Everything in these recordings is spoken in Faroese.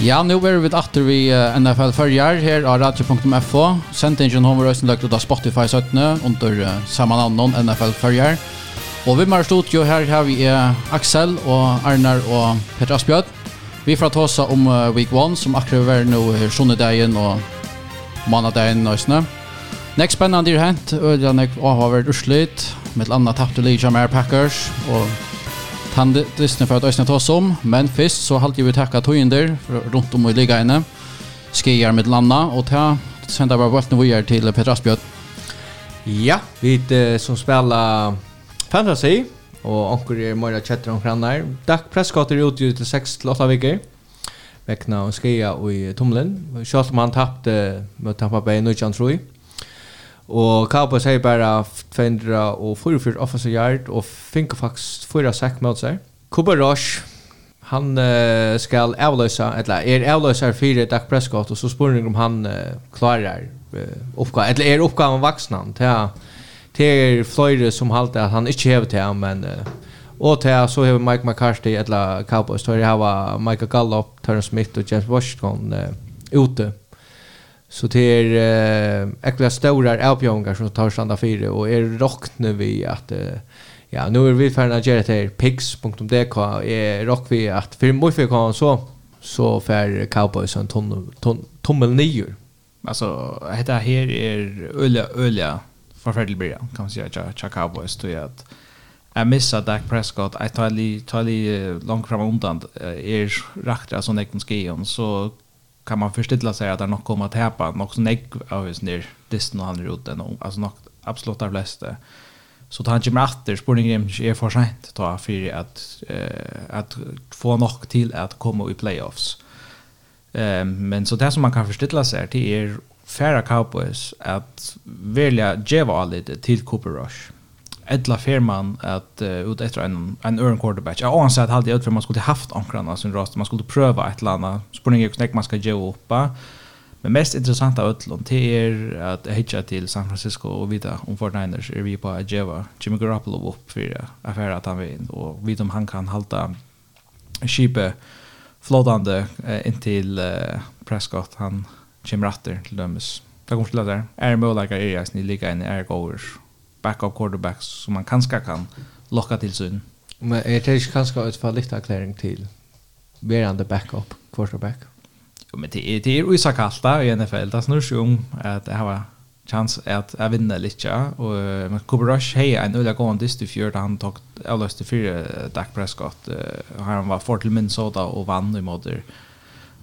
Ja, nu er vi atter vi NFL Førjar her av radio.fo. Sentingen har vi rösten lagt ut av Spotify 17 under samma namn NFL Førjar. Og vi med studio her har vi Axel og Arnar og Petra Asbjörn. Vi får ta oss om week 1 som akkurat var nu og och måndagen nästan. Next spännande är hänt. Ödjan har varit urslit. Med et annet tapt til tappte Legion Packers og Han lyssnar för att ösna ta som, men först så halt vi tacka tojinder runt om i liga inne. Skiar med landa och ta sända bara vart vi är till Petra Ja, vi eh, som spelar fantasy och onkel är mer chatter om grannar. Dak Prescott är ute till 6 till 8 veckor. Vekna och skia och i tumlen. Själv man tappade mot Tampa Bay nu tror jag. Og Cowboys har bara 44 offensive yard og finker faktisk fyra sack mot seg. Cooper Rush, han uh, skal avløse, eller er avløsa fire Dak Prescott, og så spør om han uh, klarer uh, oppgaven, eller er oppgaven vaksnan, til til er fløyre som halte at han ikke hever til ham, men uh, og til så hever Mike McCarthy, eller Cowboys, tør jeg hava Michael Gallup, Terrence Smith og James Washington uh, ute Så det är eh, äckliga stora avbjörningar som tar standa fyra och är rockna vi att eh, ja, nu är vi färna att göra det här pix.dk är rock vi att för mig för kan så så för cowboys en ton, ton, tommel nio Alltså det här är öliga öliga förfärligt bra kan man säga att cowboys då att Jag missar Dak Prescott. Jag tar lite tar li långt fram undan. Er alltså som jag kan skriva. Så kan man förstilla sig att det nog kommer att häpa något så negg av oss ner distan och han är ute alltså något absolut av flesta. Så tar han kommer efter spårningen är för sent ta för att eh, att få något till att komma i playoffs. Eh, men så det som man kan förstilla sig till är färra cowboys att välja Jeva lite till Cooper Rush edla firman att uh, ut efter en en earn quarterback. Jag anser att hade ut för man skulle haft ankrarna som rast man skulle pröva ett landa. Spurning jag snack man ska ge upp. Men mest intressant av ötlån till er att hitcha till San Francisco och vita om Fortniners är vi på att geva Jimmy Garoppolo upp för affärer att han vill och vita om han kan halta Sheepe flådande uh, in till uh, Prescott han Jim Ratter till dömes. Det kommer till där. Är möjliga att är ni snill lika är goer backup quarterbacks som man kanskje kan locka til sin. Men är det ikke kanskje et till til verande backup quarterback? Jo, men det är det er uisa kalta i NFL. Det snur seg om att det har chans at jag vinner lite. ja. Og men Cooper Rush har en øyla gående dyst i fjør han tog avløs til fyra Dak Prescott. Og han var fort til Minnesota og vann i moder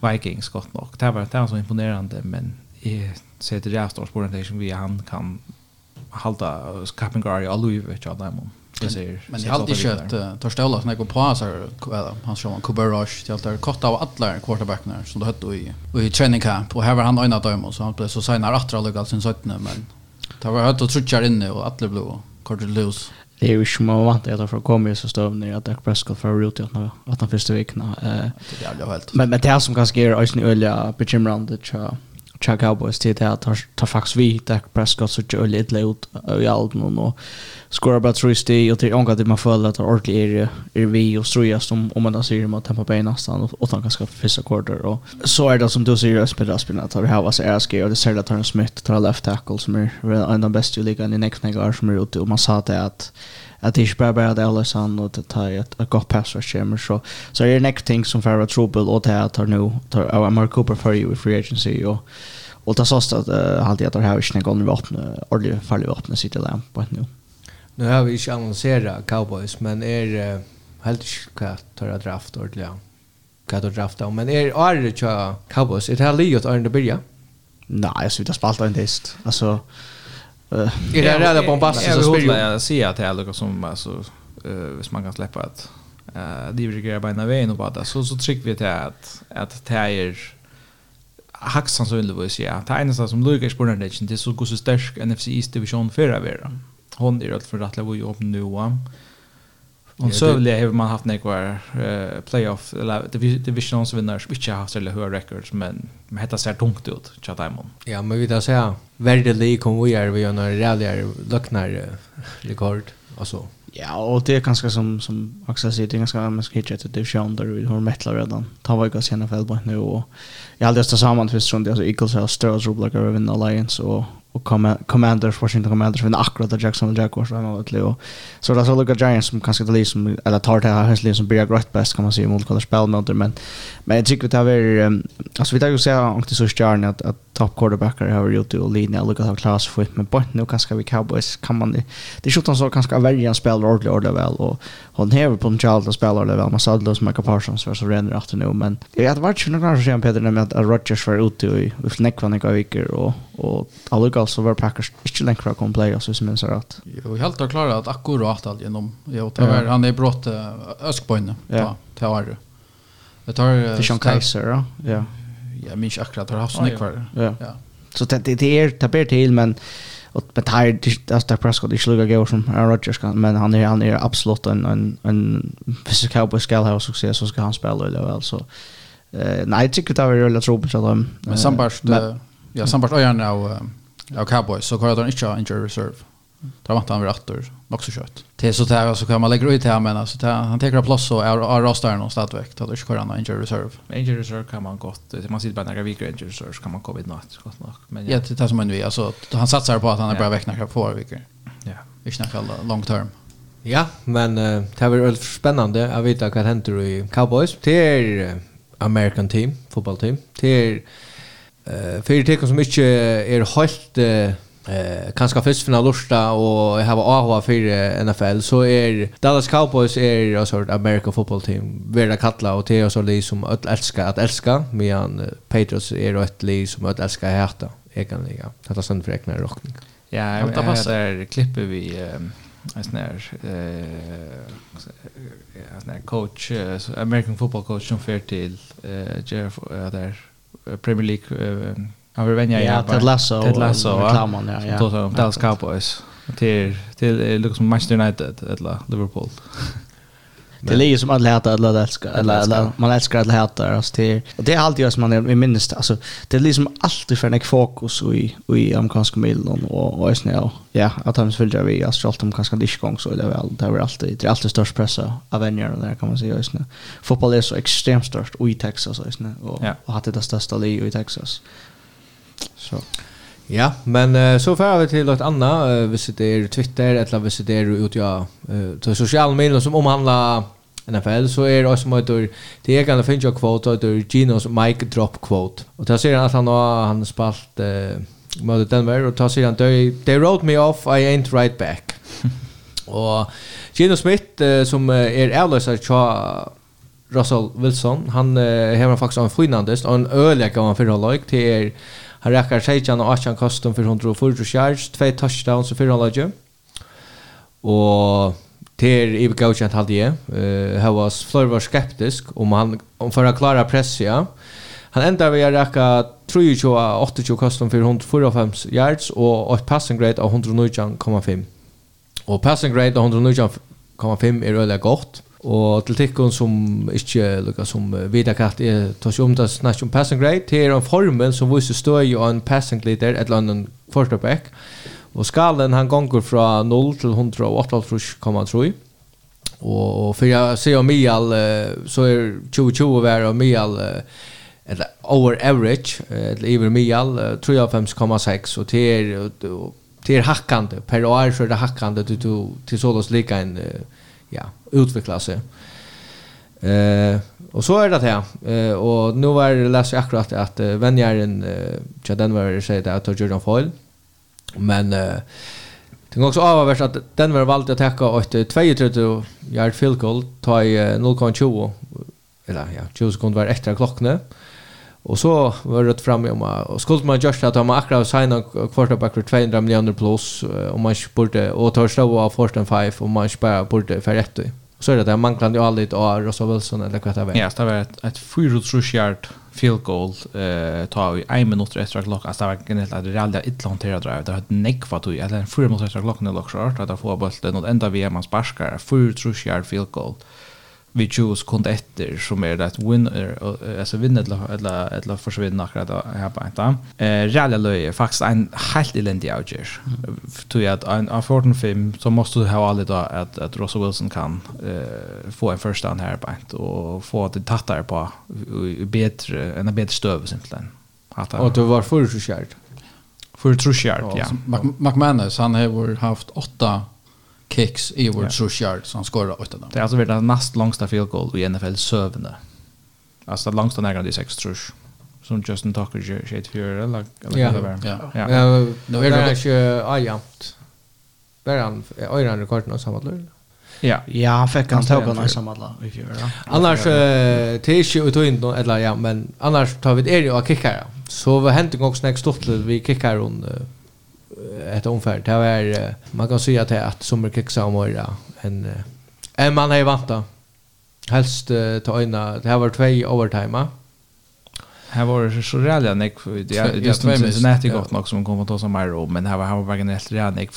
Vikings gott nok. Det var, det var så imponerande, men i ser til det avstårsbordet som vi han kan halda kappingar Gary allu vet jag där men det ser men jag hade kött Torstola som jag går på så han kör Rush till att kort av alla quarterbackarna som det hade i i training camp och här var han en av och så han blev så signar att dra lugg alltså men det var hött och trutchar inne och alla blev kort loose. Det är ju som man vant att för komma så stöv ner att Dak Prescott för route att att han första veckan eh. Men men det som kanske är ösn öliga bekymrande tror Chuck Cowboys till det att han tar faktiskt vid Dak Prescott så gör lite lätt i alden och skorar bara tror det och det angår att man följer att ordentligt är är vi och tror jag som om man då ser mot Tampa Bay nästan och och tanken ska första quarter och så är det som du ser spelar spelar att det här var så är ska och det ser att han Smith tar left tackle som är en av de bästa i ligan i nästa år som är ute och man sa det att att det är bara bara det alla sann och det tar ett ett gott pass för så så är det next thing som för att trouble och det här tar nu tar av Mark Cooper för ju free agency och och det sås att han det har inte gått med öppna ordentligt fallet öppna sitt där på nu. Nu har vi inte annonserat Cowboys men är helt klart tar draft ordentligt. Kan du drafta men är är det Cowboys? är Det här Leo är det börja. Nej, jag skulle ha spalt en test. Alltså Uh, är det rädda bombastiskt så spelar jag se att det är något som alltså eh hvis man kan släppa att eh divergera på en väg och bara så så trycker vi till att att det är haxan så vill vi se att en som Lucas på den det är så god så stark NFC East division för att vara hon är rätt för att lägga upp nu nu Och så vill jag man haft några eh playoff eller divisions vinnare som inte har haft eller höra records men men heter ser tungt ut chat Diamond. Ja, men vi där säga värde lig kom vi är vi gör några rallyar lucknar rekord alltså. Ja, och det är ganska som som Axel säger det är ganska man ska hitta ett division där vi har metal redan. Ta vad jag sen NFL på nu och jag hade det samman för stund alltså Eagles har Stars Roblox Raven Alliance och och Commanders, Washington Commanders vinner akkurat av Jacksonville Jaguars vem av det så det är så Luka Giants som kanske det som eller tar det här hästligen som blir rätt bäst kan man säga mot kollar spelmöter. men men jag tycker det är alltså vi tar ju säga om inte så stjärna att, att top quarterbackar har gjort det och linje Luka ha klass för men på nu kanske vi Cowboys kan man det det skjuter så kanske välja en spelare ordentligt ordentligt väl och hon har på en child att spela ordentligt väl man sa det som Michael Parsons för så renner efter nu men jag hade varit ju några år sedan Peter nämnde att Rodgers var ute i i fnäckvann och, veckor och Och alldeles så var Packers inte längre från kom play så som minns rätt. Jo, helt har klarat att akkurat allt genom. Jo, det var han är brått öskbojne. Ja, det var det. Det tar Det Sean Kaiser, ja. Ja, minns akkurat har haft snäck kvar. Ja. Så det det är det ber till men och men tar det där Prescott i sluga gå som Aaron Rodgers kan men han är han är absolut en en en fysisk cowboy skall ha success så ska han spela det väl så eh nej tycker det var väldigt lätt roligt att de men sambart Ja, sambart øyerne av, av Cowboys, så kan han ikke ha injury reserve. Där vant han vid attor, nog så kött. Det så där så kan man lägga ut här men alltså han tar plats och är rastar någon stadväck. Då ska han injury reserve. Injury reserve kan man gott. Det man sitter bara några veckor injury reserve kan man komma vid natt, gott nog. Men ja, det är som en vi alltså han satsar på att han är bra veckor några få veckor. Ja. Vi snackar long term. Ja, men uh, det var väldigt spännande att veta vad händer i Cowboys. Det är American team, fotbollteam. Det är eh för det som inte är helt eh kanske först för Lusta och har AHA för NFL så är Dallas Cowboys är en sort American football team värda kalla och det är så det som att älska att älska medan Patriots är ett lag som att älska hjärta egentligen. Det är sånt för egna rockning. Ja, jag passar klipper vi en sån här eh en sån här coach American football coach som för till eh Jeff där Premier League uh, han var vänja ja Ted Lasso Ted Lasso reklamen ja ja. Då så Dallas Cowboys. Till till liksom Manchester United eller Liverpool. Det är ju som alla hatar alla älskar eller eller man älskar alla hatar alltså det och det är alltid som man är minst alltså det är liksom alltid för en fokus i i amerikanska medlen och och snä ja att han vill vi alltså allt om kanske dish gång så det är väl. Det är alltid det är alltid störst pressa av en där kan man säga just nu. Fotboll är så extremt störst i Texas just nu och har det största i Texas. Så. Ja, men uh, så får vi till ett annat uh, hvis det är Twitter eller hvis det är ut ja uh, till sociala medier som omhandlar NFL så är det som heter det är kan finna kvot och det Genos Mike drop kvot. Och där ser han att han har han spalt uh, mot Denver och där ser han they, they wrote me off I ain't right back. och Gino Smith uh, som uh, är avlösare tja Russell Wilson han uh, har faktiskt en finnandest och en öliga kan man förhålla till Han räcker 16 och 18 Custom för 140 yards, två touchdowns och fyra lag. Och Ter i gauchant hade jag. Eh han var flövar skeptisk om han om för att klara press ja. Han ändrar vi räcka 23 28 kostum för 145 yards och ett passing grade av 109,5. Och passing grade av 119,5 är öliga gott. Og til tikkun som ikkje lukka som vidar katt er tås om det snakk om passing grade, til er en formel som viser støy og en passing leader, et eller annan quarterback. Og skalen han gonger fra 0 til 108,3. Og for jeg ser om Mial, så er 2020 vær om Mial, eller over average, eller iver Mial, 35,6. Og til er, til er hakkande, per år så er det hakkande til, til sådans lika en, ja, utveckla sig. Eh och så är det här. Eh och nu var det läs akkurat att uh, vänjaren uh, Chaden var säger att jag gjorde. Men eh Det går också av att den var valt att täcka åt 32 yard field goal ta i 0,20 eller ja 20 sekunder var extra klockan. Och så var det fram om och skulle man just att man akkurat signa quarterback för 200 miljoner plus om man borde och tar stå av första fem om man bara borde för rätt. Så är det där man kan ju aldrig ta Rosa Wilson eller vad det var. Ja, det var ett ett fyra fyrutrushjärt field goal eh ta i 1 minut efter klockan. Alltså det var generellt att det aldrig ett långt här drive. Det har ett neck nekva tog eller en fyra minuter efter klockan eller så att få bollen och ända VM man sparkar fyra fyrutrushjärt field goal. Eh vi tjugo sekund efter som är det winner alltså vinner eller eller eller försvinna akkurat här på inte. Eh Real Löje faktiskt en helt eländig outjer. Tror jag att en av 14 film så måste du ha alla då att att Russell Wilson kan eh få en first down här på inte och få det tattare på bättre en bättre stöv egentligen. Och det var för så skärt. För Trushard, ja. McManus, han har haft åtta kicks i vår Trushard som skorar åtta dem. Det är alltså den näst längsta field goal i NFL sövande. Alltså det längsta nägra det sex Trush som Justin Tucker gör shit för eller eller Ja. Ja. Nu är det ju ajamt. Där han är han rekord någon samma lön. Ja. Ja, han fick han tog någon samma lön i fjör. Annars det är ju inte någon eller ja, men annars tar vi det är ju att kicka. Så vad händer också nästa stort vi kickar runt ett omfärd. Det var, man kan säga att det är att kicksa och mora. En, en man är vant då. Helst ta ena. Det här var två overtime. Här var det så rädda nek. Det är just inte nätt gott nog som kommer att ta som mer Men här var, här var bara nätt rädda nek.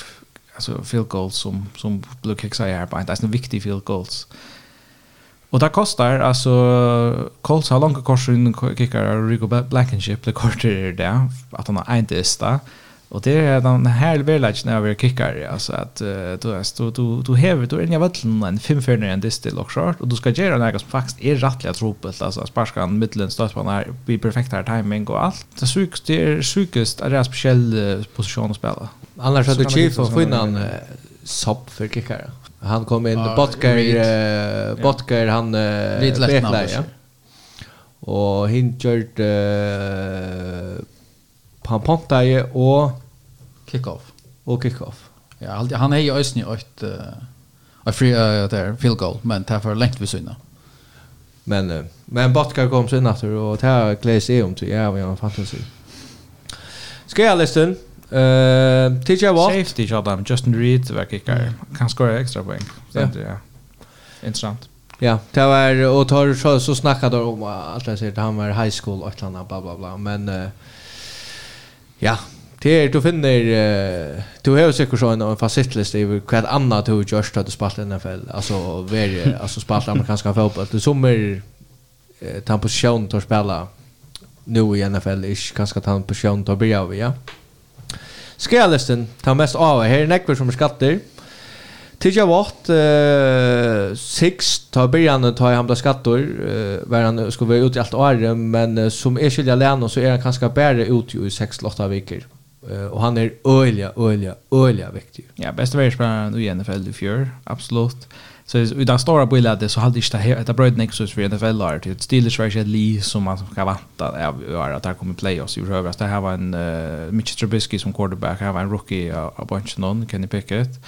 Alltså field goals som, som blev kixa i här på. Det är en viktig field goals. Och det kostar alltså Colts har långa korsen kickar Rico Blankenship det kortar det där att han har en testa. Mm Och det är den här village när vi kickar alltså att du du du du har du en vatten en fem för en distil och short och du ska göra något som faktiskt är rättliga tropet alltså sparkan mitten på när vi perfekt här timing och allt. Det sjukt det är sjukast är det speciell position att spela. Annars hade Chief och Finnan sopp för kickar. Han kom in Botker Botker han Lite lätt ja. Och hinjört han pontaje og kickoff. Och kickoff. Ja, alltid han är ju ösnig ett eh free där field goal men tar för längt vid synna. Men uh, men Batka kom sen efter och tar Claes är om till ja, vi har fantasy. Ska jag lyssna? den? Eh, TJ Watt. Safety job I'm Justin Reed verkar kickar. Kan skora extra poäng. Ja. ja. Intressant. Ja, det var och tar så, så snackade de om att han säger han var high school och bla bla bla men uh, Ja, det är du finner du har säkert så en facitlist över vad annat du just har spelat i NFL alltså ver alltså spelat amerikanska fotboll du som är tant position att spela nu i NFL är ganska ta position att börja av ja? Skallisten ta mest av här näkver som skatter Tills jag vart eh, sex ta början ta i hamna skattor eh, var han skulle vara ute i allt år men som är skilja län så är han kanske bättre ute i 6-8 veckor. Eh, och han är öliga, öliga, öliga viktig. Ja, bästa världsspelaren i NFL i fjör, absolut. Så i den stora bilden så hade inte det här bröd nexus för NFL har till Steelers var ett Lee som man ska vänta av är att det här kommer playoffs i övrigt. Det här var en uh, Mitch Trubisky som quarterback, här var en rookie av bunch någon Kenny Pickett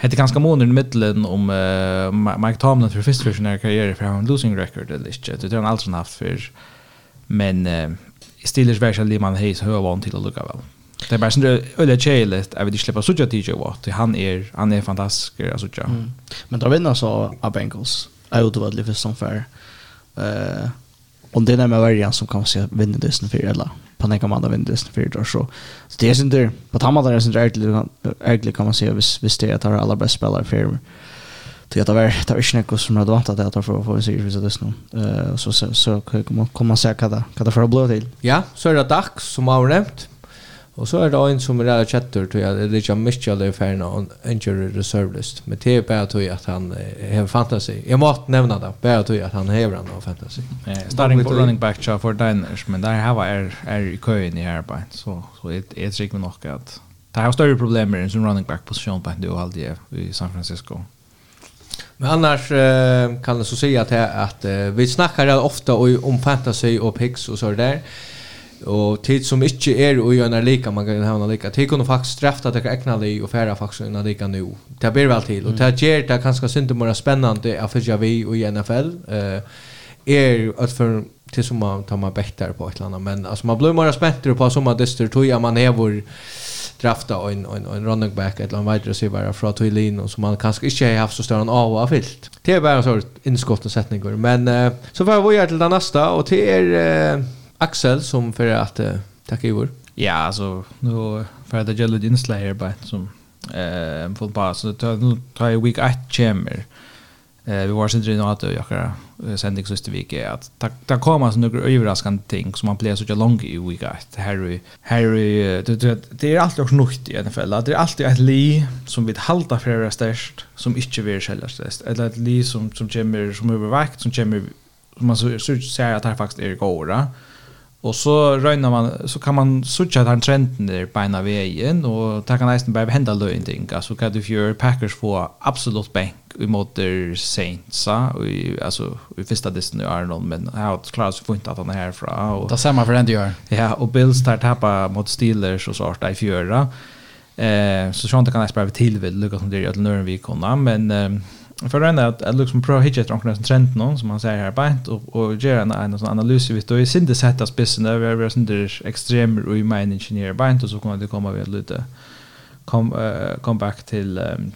hette ganska månader i mittlen om uh, Mike Tomlin för första versionen karriär för han losing record eller inte. Det har han alltså haft för men uh, Steelers version Liman Hayes hör van till att lucka väl. Det är bara sånt där öliga tjejligt att vi släpper sådär TJ Watt. Han är han är fantastisk att alltså. Mm. Men då vinner så av Bengals. Jag vet vad det för som för Uh, om det är med varje som kan se vinner det sen för eller på den kan man da vindes för då så så det är synd där på tamma där är synd ärligt kan man se vis vis det att ha alla bäst spelare för till att det var det var inte som hade väntat att för för sig så det nu eh så så så kan man se vad det vad det för blå till ja så är det dags som har nämnt Och så är det en som är där chatter tror jag det är lite mycket av färna on injury reserve list. Men det är bara att att han har fantasy. Jag måste nämna det. Bara att att han har en fantasy. Ja, starting på running back chart för Diners men där har är är i kön i här bara. Så så det är trick med något att det har större problem med som running back position på det alltid i San Francisco. Men annars kan jag så säga att, att vi snackar ofta om fantasy och picks och så där. Och tid som ikke är og gjør när lika man kan ha lika. Tid kunne faktisk straffa det egna li och færa faktisk innan lika nu. Det blir väl till och det gjør det kanske synte mer spännande att följa vi och i NFL. Eh är at for till som man tar man bättre på ett annat men alltså man blir mer spänd på som man dyster tror jag man är vår drafta en en en running back eller en wide receiver från Toilin som man kanske inte har haft så stor en av och fyllt. Det är bara en inskott och sättningar men uh, så får vi göra till det nästa och det är uh, Axel som för att uh, tacka i Ja, alltså nu för att jag lade inslag här bara som eh full pass så tar nu tar jag week 8 chamber. Eh vi var sen inne att jag kan sända så sist vecka är att ta där kommer så några överraskande ting som man blir så lång i week 8. Harry Harry det är alltid också nytt i alla fall. Det är alltid ett li som vi halta för det störst som inte vill sälja störst eller ett li som som kommer som övervakt som kommer som man så så ser att det faktiskt är gåra. Mm Och så röjnar man så kan man söka den trenden där på ena vägen och ta kan nästan bara hända löjning alltså kan du för Packers få absolut i emot Saints och i, alltså i första distan i Arnold men jag har klart så fint att han är fra och det samma för det gör ja och Bills tar tappa mot Steelers och så i fjärra eh så sånt kan jag spela till vid Lucas som det är att Nürnberg men eh, för att att att liksom prova hitta ett någon trend någon som man säger här bänt och och göra en en sån analys vi då i sin det sätta spissen där vi är sån där extremer och i min ingenjör bänt och så kommer det komma vi lite kom uh, kom back till um,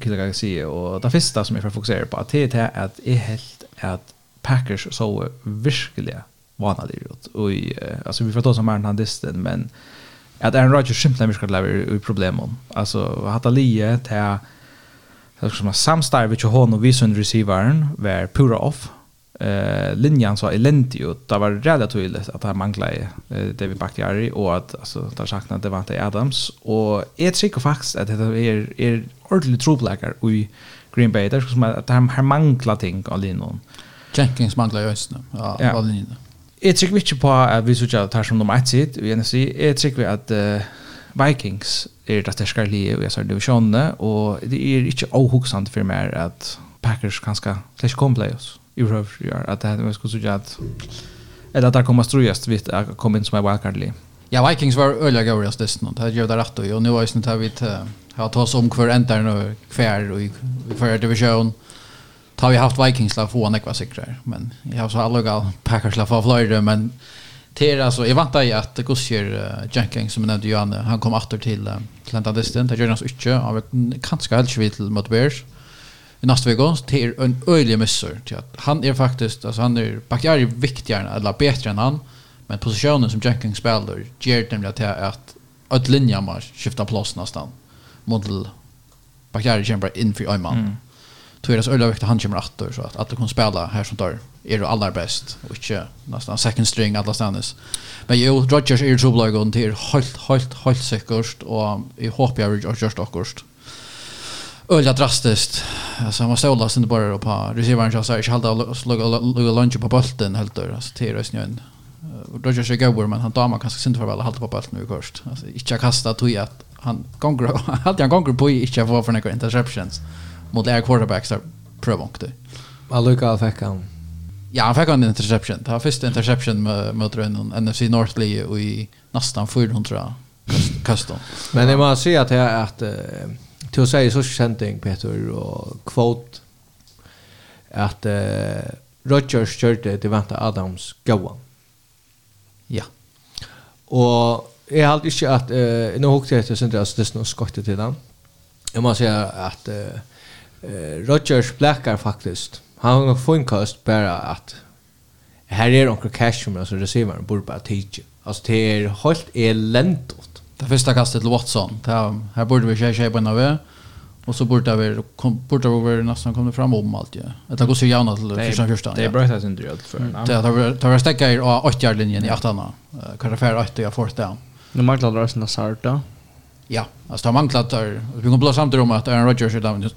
killa jag säga och det första som jag får fokusera på att det är att är helt att Packers så verkligen vanlig ut. Och i, alltså vi får ta som är den disten men att Aaron Rodgers simpelthen virkar lever i problemen alltså hata lie till så som samstarv vi hon och vi receivern var pura off. Eh linjan så elendig ut. Det var relativt tydligt att han manglade eh, David Bakhtiari och att alltså där saknade var inte Adams och jag tycker faktiskt att det är är ordentligt troublemaker i Green Bay där som att han har manglat ting av linjen. Jenkins manglar ju ösnen. Ja, ja. linjen. Jag tycker inte på att vi så att tar som de är sitt, vi är jag tycker att uh, Vikings er det sterkare lige i dessa divisjonene, och det är inte ohugsant för mig att Packers kanske slash kom playoffs i røver gjør, at det er skulle säga att eller att det kommer strøyest vid att komma in som en wildcard-lige. Ja, Vikings var öliga gavriast dessutom. Det gjør det rätt och nu har jag snitt här vid att ta oss om hver ändar og kvar och hver divisjon, division har vi haft Vikings la få en ekva sikrar men jag har så alla gal Packers la få flere, men till alltså jag väntar ju att Gossier Jenkins som nämnde Johan han kom åter till till andra distan där Jonas Uche av kanske helt svit till mot Bears i nästa vecka till en öjlig missor till att han är faktiskt alltså han är Bakary viktigare eller bättre än han men positionen som Jenkins spelar ger nämligen till att att linja man skiftar plats nästan modell Bakary kämpar in för Öman mm. Tror det så öjligt att han kommer åter så att det kan spela här som tar är det allra bäst och inte nästan second string alla stannis. Men jo Rodgers är så blög och det helt helt helt säkert och i hoppas jag Rodgers just också. Ölja drastiskt. Alltså han var stålast inte bara på receivern så här halda slugga lunch på bollen helt där alltså det är snön. Rodgers är går men han damar kanske inte för väl halta på bollen nu först. Alltså inte kasta tog att han gånger alltid han gånger på inte få för några interceptions mot air quarterbacks där prövonkt. Alltså Luka fick han Ja, han fikk en interception. Det var første interception med, med en NFC Northley og i nesten 400 kastan. Men jeg må si at jeg at uh, til å si så känding Peter og kvot at uh, Rodgers kjørte til vanta Adams gåan. Ja. Og jeg har ikke at uh, nå hukte jag till sen det är något skottet til den. Jeg må si at uh, uh, Rodgers blekker faktisk Han har nog en kost bara att här är onkel cash som alltså receiver borde bara teach Alltså det är helt eländigt. Det första kastet till Watson. Där här borde vi köra sig på några och så borde vi borde vi nästan komma fram om allt ja. Att det går så jämnt till första första. Det är bra att inte gjort för. Det har tar vi stäcka i åtta linjen i åttarna. det för åtta jag får det. Nu manglar det resten av Sarta. Ja, alltså det har manglat där. Vi kommer blåsa samtidigt om att Aaron Rodgers är där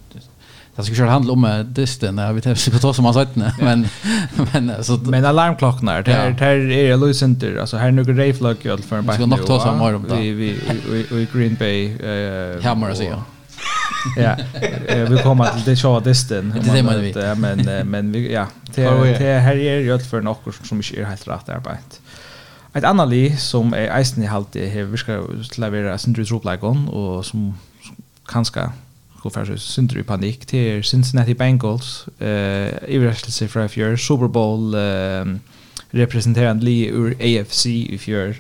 Jag ska köra handla om med dysten när vi tävlar på som man sagt nej men men så men alarmklockan är där där är det loose center alltså här nu går det flög ju för bara. Ska nog ta som har då. Vi vi vi Green Bay eh Hammer så ja. Ja, vi kommer till det show dysten. Det det men vi. Men men vi ja, det det här är ju för något som inte är helt rätt arbete. Ett annat liv som är eisen i halvtid här vi ska leverera att vara sin och som kanske går faktisk synder i panik. Till Cincinnati Bengals eh i wrestling för if you're Super Bowl uh, representerande li ur AFC if you're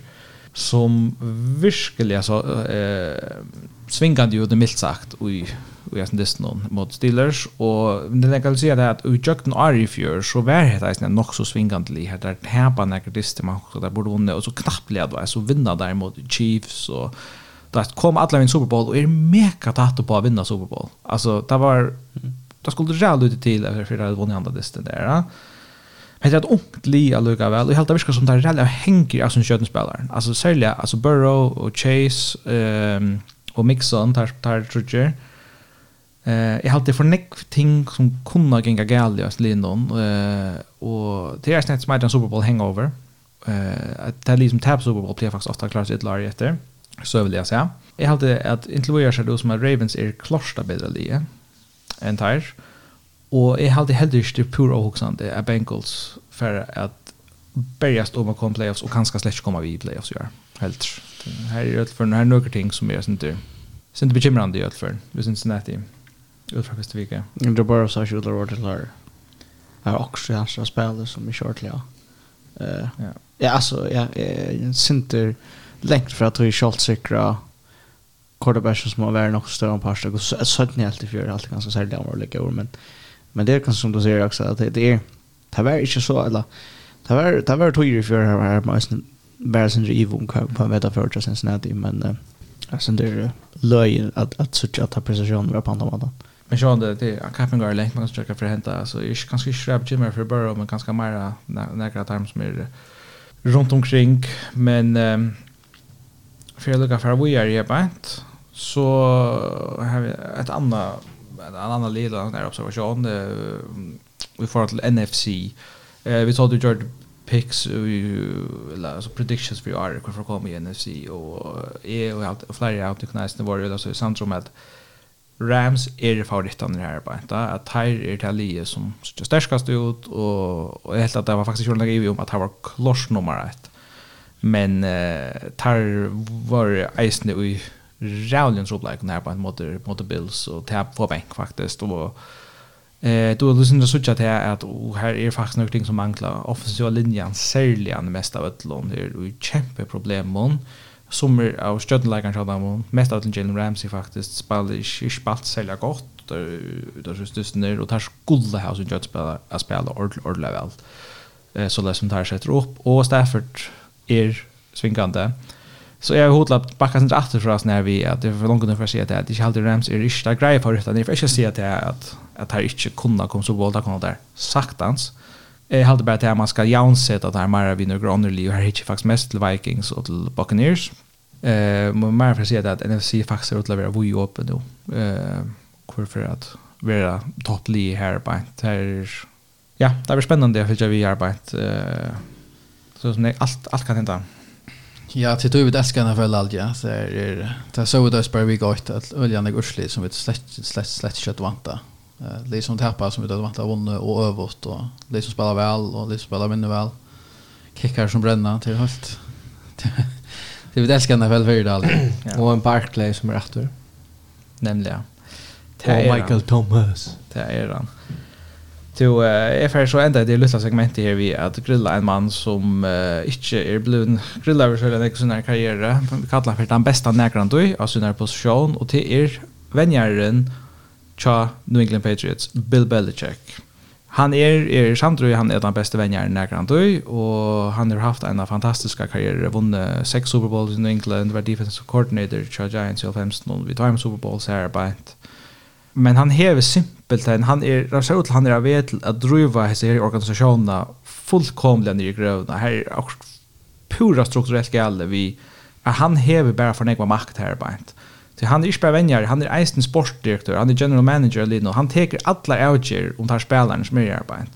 som virkelig altså eh svingande ju det milt sagt och og jeg synes någon mot Steelers och det jag kan säga det att i är og i så var det eisen nog så svingande li her der tepa nekker diste man där borde hon och så knappt at så vinna där mot Chiefs och då kom alla in Super Bowl och är mega tatt på att vinna Super Bowl. Alltså det var det skulle rätt ut till efter för att vinna andra disten där. Ja. Men det är ett ungt li alluga väl och helt avskar som där rätt hänger alltså skötspelaren. Alltså sälja alltså Burrow och Chase ehm um, och Mixon tar tar trutjer. Eh jag hade för neck ting som kunde gänga gäll i Lindon eh och det är snett smajt en Super Bowl hangover. Eh det är liksom tab Super Bowl blir faktiskt ofta klart ett lag efter så vil jeg si. Jeg halte at intervjuer seg det som at Ravens er klarsta bedre lige enn Tyre, og jeg halte heller ikke det pur avhoksende av Bengals for at bergast om å komme playoffs og kanskje slett ikke komme vi i playoffs gjør. Helt. Her er det for noen noen ting som er ikke Sint bekymrande i Ötford, vi syns det nätt i Ötford första vecka. Det bara så att det var det där. Är också jag ska spela som er kjørt, ja. Ja, alltså jag är en center lengt fra at du er kjoltsikra quarterbacken som har vært nok større enn parstag og søtten i alt i fjør alt ganske særlig om å legge men, men det er kanske som du säger också att det, det er det var inte så eller det var det var tog för här her her med bare sin driv om på man vet av fjør til Cincinnati men uh, sen det löj att att at att at ta prestasjonen var på andra måten Men så det det är kappen går lengt man ska for henta så är kanske ikke gym för bara men ganska mer några times mer runt omkring men um, för jag lukar för vi är ju bänt så har vi ett annat en annan lilla där observation vi får till NFC eh vi tog ju George picks eller alltså predictions för Ark för komma i NFC och är och allt flera out kunna nästan vara alltså samt centrum med Rams är det favoriten i det här bara att Tyre är det lie som störskast ut och och helt att det var faktiskt ju några om att han var kloss nummer 1 men uh, tar var eisne i rævlig trobleken när på en måte, på måte Bills og til på bank faktisk og eh, du har lyst til å sitte til at oh, her er faktisk noen ting som mangler offensiva linjen særlig an av ett lån det det er jo problem med som er av støttenleikeren til dem mest av Jalen Ramsey faktisk spiller ikke spalt særlig godt det er største nere og tar skulle ha som kjøttspiller å spille ordentlig ordentlig vel. Så det som tar setter opp og Stafford er svingande. Så jag har hotlat backa sen åter för oss när vi att det är för långt ungefär se att det är Halder Rams är rista grej för utan det är inte se att att att här inte kunna komma så bolda kunna där saktans. Jag hade bara att man ska jaunset att här Mara vinner Gronnerly och här hittar faktiskt mest till Vikings och till Buccaneers. Eh men mer för att se att NFC faktiskt är att vui vi öppen då. Eh varför att vara topplig här på. Det här ja, det är spännande att följa vi arbetet eh Så som det, allt, allt kan hända. Ja, till du vet älskar den väl allt, ja. Så är det så vi där vi gått att öljan är gurslig som vi slett, slett, slett kött vanta. Uh, liksom tappar som vi där vanta vunne och övåt och som spelar väl och som spelar vinner väl. Kickar som bränna till höst. Det vet älskar den väl för det allt. Och en Barclay som är efter. Nämligen. Och Michael Thomas. Det är han. Så jeg får så enda det lytte segmentet her vi at grilla en mann som uh, ikke er blevet grilla over selv en ikke sunnere karriere. Vi kallar for den beste nekrand du av sunnere posisjon, og til er vänjaren tja New England Patriots, Bill Belichick. Han er, er samtidig, han er den beste vänjaren nekrand du, og han har haft en fantastisk karriere, vunnet seks Super Bowls i New England, var defensive coordinator tja Giants i 15, vi tar Super Bowls her, bare men han hever simpelt han han är er, så ut han är er vet at att driva hese här organisationerna fullkomligen nere i grövna här är pura strukturellt gällde vi att han hever bara för några makt här bara inte Så han är inte bara vänjar, han är eisen sportdirektör, han är general manager eller något. Han teker alla avgjer om tar spelaren som är i arbetet.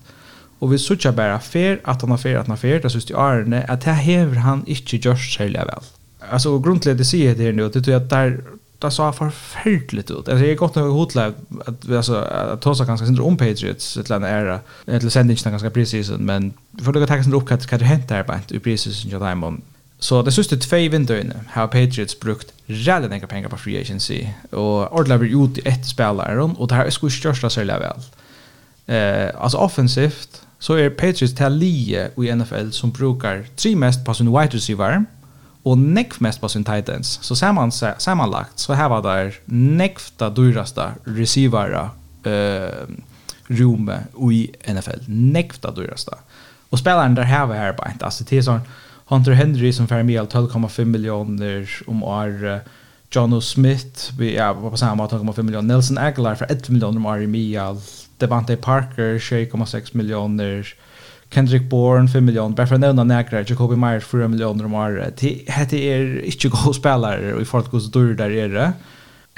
Och vi såg bara för att han har för att han har för, det syns till Arne, att det hever han inte gjort särskilt väl. Alltså grundligt det säger det nu, det tror jag att där det så förfärligt ut. Alltså jag är gott nog hotla att alltså att ta så ganska syndrom Patriots ett land era eller sändningen ganska precis men för det ta sin uppkast kan det hända där på inte precis i Diamond. Så det sista två vinduerna har Patriots brukt rätt mycket pengar på free agency och ordlar vi ut ett spelare och det här är skulle största så väl. Eh alltså offensivt så är Patriots till i NFL som brukar tre mest på sin wide receiver och nekv mest på sin tight. Så samman, sammanlagt så här var där nekvta dyraste receivera eh, rummet i NFL. Nekvta dyraste. Och spelaren där här var här på inte. Alltså det är sån Hunter Henry som får med 12,5 miljoner om år. John o. Smith vi ja, var på samma 12,5 miljoner. Nelson Aguilar för 1 miljoner om år i Mial. Devante Parker 6,6 miljoner. Kendrick Bourne 5 miljoner, bara för att nämna näkra, Jacoby Myers 4 miljoner om året. Det är inte god spelare och i folk går så dörr där är det.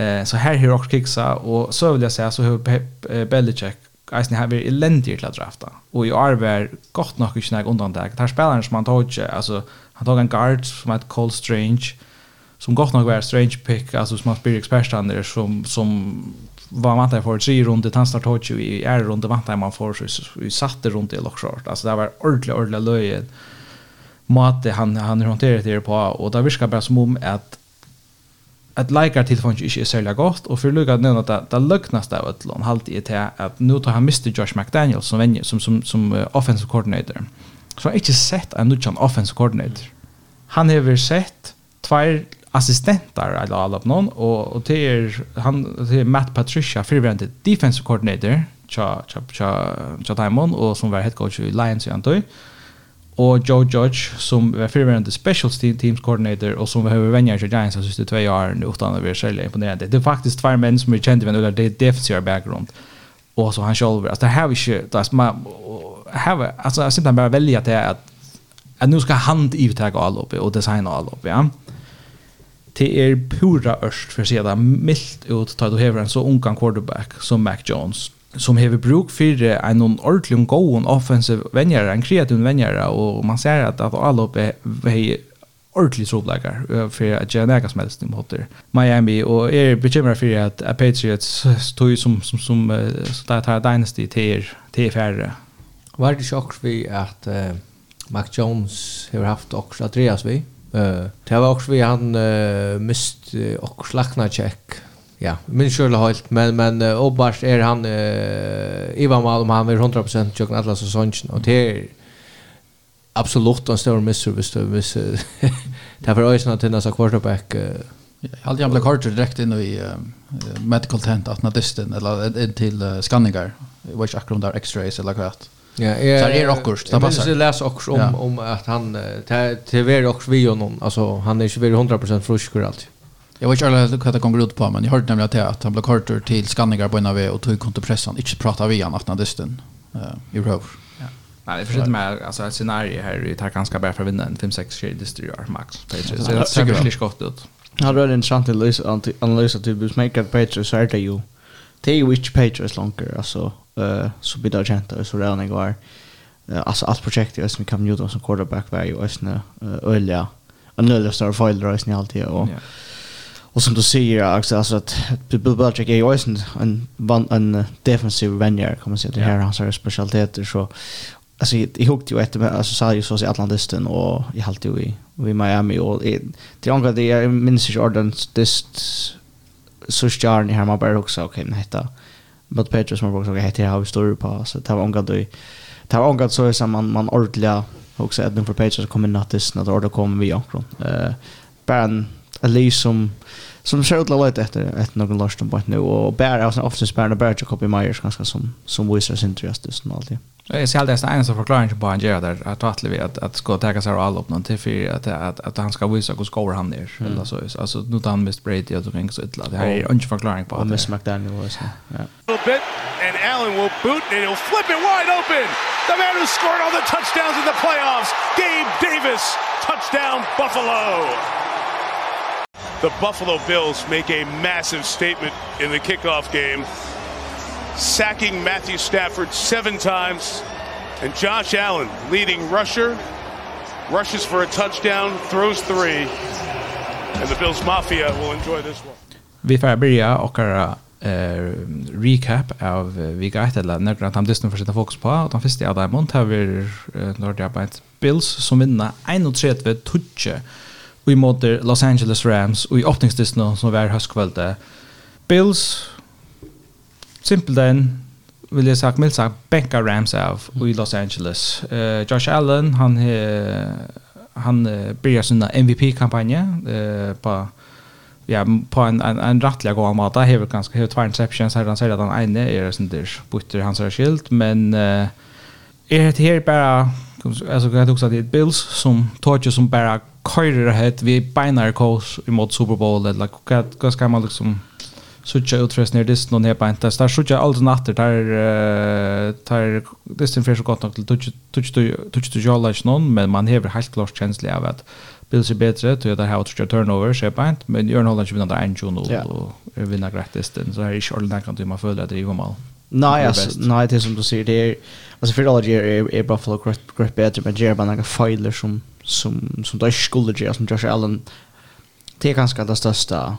Eh, så här har också kiksa och så vill jag säga så har Belichick eisen har vi elendig til å drafta. Og i år var godt nok ikke noe undantag. Det er spilleren som han tog ikke, altså, han tog en guard som heter Cole Strange, som godt nok var Strange pick, altså som han spyrir ekspertstander, som, som var man tar för tre runder han startar hockey i är runder vant man får så vi satte runt i lockshort alltså det var ordentligt ordentligt löje måte han han hanterar det på och det viskar bara som om att att likar till fanns inte är särskilt gott och för lucka nu att det lucknas där åt lån halt i det att nu tar han Mr Josh McDaniel som vänjer som som som offensive coordinator. Så har inte sett en nutchan offensive coordinator. Han har sett två assistenter eller alla på någon och och till han till Matt Patricia förväntat defensive coordinator cha cha cha cha Diamond och som var head coach i Lions i Antoi och Joe Judge som var förväntat special teams coordinator och som behöver vänja sig Giants sista två år nu utan att vara själv imponerande. Det är faktiskt två män som är kända med det defensive background och så han själv alltså det här är ju det är här alltså jag syns han bara välja till att att nu ska han i ta all uppe och designa all uppe ja. Mm det er pura ørst for å si det mildt ut til du hever en så ungan quarterback som Mac Jones som hever bruk for en ordentlig god offensiv venjere, en kreativ venjere, og man ser at, at alle oppe er ordentlig trobleikar for at gjøre nega som helst mot Miami, og er bekymret for at Patriots tog som, som, som, som der tar dynasty til, til færre. Var det sjokk vi at uh, Mac Jones har haft også Andreas vi? Uh, det var också vi han uh, mist uh, och slakna check. Ja, min själva helt men men uh, Obars är han uh, Ivan Malm han är 100% jag kan alla säsongen och det är absolut en stor misservice då miss det var ju snart den så quarterback Allt jag blev kort direkt in i medical tent att nadisten eller in till skanningar. Jag vet inte akkurat där x-rays eller vad? Ja, jag så det är också det passar. Jag läser också om om att han TV också vi honom alltså han är ju 100 frisk och allt. Jag vet inte vad det kommer ut på men jag hörde nämligen att han blev kartor till skanningar på en av och tog kontopressan inte prata vi han att han dysten i rov. Ja. Nej, det försökte med alltså ett scenario här i tar ganska bra för att vinna en 5-6 distributor max. Så det ser väldigt gott ut. Ja, det är intressant att analysa till Busmaker Patriots så är det ju. Det är ju which Patriots longer alltså uh, så blir det kjent og så redan jeg var. Uh, altså alt projektet som Østen Cam Newton som quarterback var jo Østen uh, Ølja. En nødvendig større feil i Østen alltid og yeah. Och som du säger också alltså att Bill Belichick är ju en en en defensiv vänjer kan man säga det här hans specialiteter så alltså jag hukte ju efter alltså sa ju så i Atlantisten och i halt ju i i Miami och det andra det är minns jag ordentligt så stjärn här man bara också okej okay, men detta mot Petrus som också heter här har vi större på. Så det var omgått det var omgått så som man man ordliga också att för Petrus som kommer nattis när det ordet kommer vi omkring eh bara en Elise som som ser ut lite efter ett någon lust på nu. Och bara alltså oftast bara bara Copy Myers ganska som som visar sin intresse just allt det. Jag ser alldeles den enda förklaringen på han gör där att att vi att att ska ta sig all upp någon till för att att att han ska visa hur skor han är eller så alltså nu tar han mest Brady och så kring så illa. Det här är inte förklaring på. Och Miss McDaniel också. Ja. Little bit and Allen will boot and he'll flip it wide open. The man who scored all the touchdowns in the playoffs, Gabe Davis, touchdown Buffalo. The Buffalo Bills make a massive statement in the kickoff game sacking Matthew Stafford seven times, and Josh Allen, leading rusher, rushes for a touchdown, throws three, and the Bills Mafia will enjoy this one. Vi får börja och eh recap av uh, vi gatt eller när han Disney för sätta fokus på och de första av dem har vi uh, Bills som vinner 31 touche i måte Los Angeles Rams. Og i åpningsdisten som var høstkvölde. Bills, simpelt den, vill jag sagt milsagt Benka Rams av i Los Angeles. Uh, Josh Allen han he, han uh, börjar sin MVP kampanje uh, på ja på en en, en rattelig god måte. Han har ganske ganska högt två interceptions här han säger att han ene er sån där butter hans er skilt men uh, är det här bara alltså jag också att det är Bills som torch som bara körer ahead vi binary coach emot Super Bowl eller like, vad ska man liksom sucha utres ner dist non hepa enta star sucha alls natter tar tar dist fresh gott til touch touch touch to jalla någon men man hever helt klart känsla av att Bills är bättre, då är det här turnover, så paint inte, men Jörn Holland vinner där en tjon och vinner gratis den, så här är inte ordentligt kan du man följa det driva mål. Nej, alltså, nej, det som du säger, det är, alltså för alla är, är Buffalo grett bättre, men det är bara några filer som, som, som där skulle göra, som Josh Allen, det är ganska det största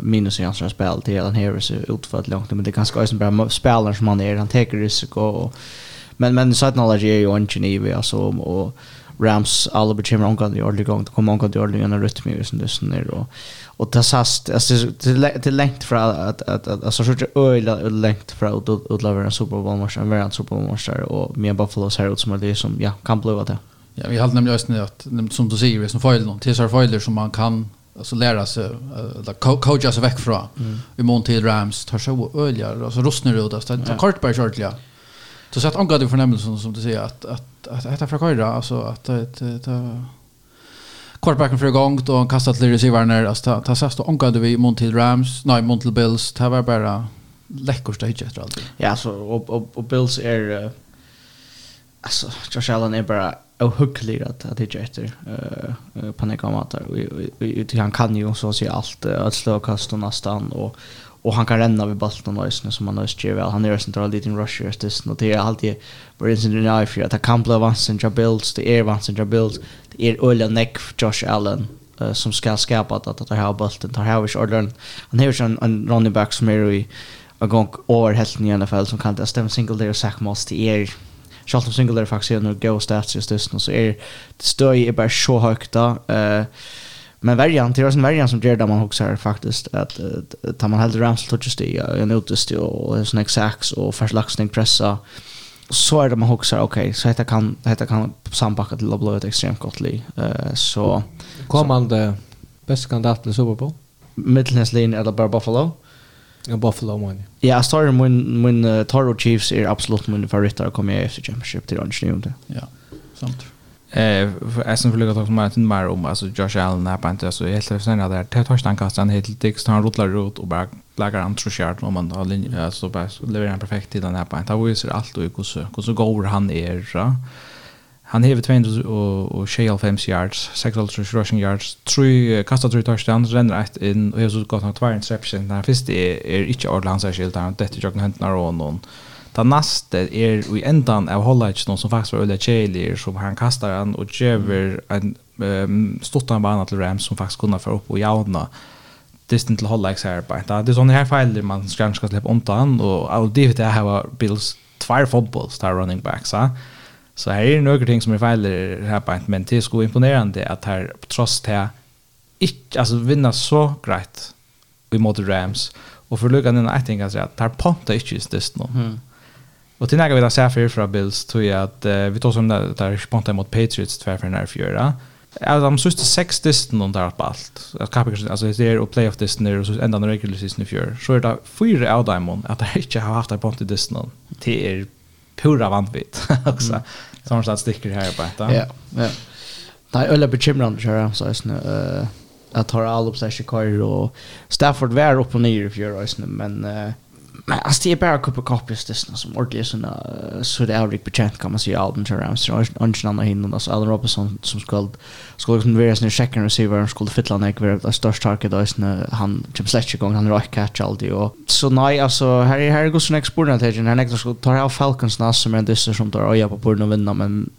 minus i hans spel till han här så utfört långt men det kanske är som bara spelaren som han är. Han tar risk och men men så att knowledge är ju inte ni vi alltså och Rams alla bekymmer om kan i ordentlig gång, det kommer om kan i ordentlig gjennom rytme i och dusen der, och det sast, alltså det längt lengt att, att, att, at så er øyla lengt från att utlaver en Super Bowl match en verden Super Bowl match och med Buffalo ser ut som att det som, ja, kan bli det. Ja, vi har nämligen just nu att som du sier, som man feiler noen, tilsar feiler som man kan alltså lära sig eller coacha sig väck från mm. i mån till Rams. Tar så öliga alltså rostnar ut alltså ta kort på short ja. Så så att angår det förnämmelsen som du säger att att att detta för köra alltså att att quarterbacken för gång då han kastat till receivern när alltså ta så att angår det i mån till Rams nej mån till Bills. Ta var bara läckorst stage efter allt. Ja så och och Bills är alltså Josh Allen är bara ohyggelig att att det jätter eh panikamatar vi han kan ju så se allt att slå kast och nästan och och han kan renna vid bollen och ösnen som han ösger väl han är en central leading rusher det och det är alltid var inte den när för att han kan bli vansen builds the air vans jag builds det är Ola Neck Josh Allen som ska skapa att att det här bollen tar här vis ordern han har ju en running back som är i a gång över helt i NFL som kan det stämma single där sack sack måste är Charlton Single är faktiskt en go stats just det så är det stöj är bara så högt då. Uh, men värjan det er en verjan som gör det man också her faktiskt att uh, tar man helt rams touches det ja, en utest ju og en snack sacks, och fast laxning pressa, så är det man också okej okay, så heter kan heter kan sambacka till att ett extremt gott uh, så kommande bästa kandidat till Super Bowl Midlands linje eller bara Buffalo Ja, Buffalo man. Ja, starter min, min uh, Toro Chiefs är absolut min favorit att komma i efter Championship till Orange New. Ja, sant. Eh, jag som vill ta som att mer om alltså Josh Allen här på inte så helt för sen där till touchdown-kastan helt dix han rullar ut och bara lägger han tror jag om man har linje så bara levererar han perfekt till den här på. inte. Det visar allt och hur så hur så går han är, va? Han hever 296 yards, 6 rushing yards, 3 kastar 3 touchdowns, renner et inn, og hever så godt nok 2 interception. Den første er, er ikke ordentlig hans skilt, han detter jokken hendene av noen. Den neste er i endan av holdet noen som faktisk var Ulla Kjeilir, som han kastar han og gjør en um, stottan bana til Rams som faktisk kunne få opp og jauna distant til holdet her på. Det er sånne her feiler man skal slippe undan, og av det vet jeg har Bills tvær fotballs, star running backs, ja. Eh? Så här är några ting som är fel här på men det är så imponerande att här trots det inte alltså vinna så grejt vi mot Rams och för luckan den jag tänker att tar ponta inte just det nu. Mm. Och till när vi då ser för från Bills tror jag att uh, vi tar som där där ponta mot Patriots tvärför när fyra. Alltså de sista sex distan och där på allt. Alltså det är och playoff distan och så ända den regular season i fjör. Så är det fyra out diamond att det inte har haft ett ponta distan. till pura vanvitt också. Mm. Som sagt sticker här på detta. Ja, ja. Nej, eller bekymrande kör jag så är eh att ha all uppsägning kvar och Stafford var upp och ner i fjärde men eh Men alltså det är bara kuppa kopior det som ordentligt såna så det är riktigt betjänt kan man säga Alden Terrams så ungen annan hinnan alltså Allen Robinson som skulle skulle liksom vara sin second receiver och skulle fylla när jag var det största target då är han typ Sletcher igång han rock catch alltid och så nej alltså här är här går så next exporten till när jag skulle ta av Falcons nas som är det som tar öja på borden och vinna men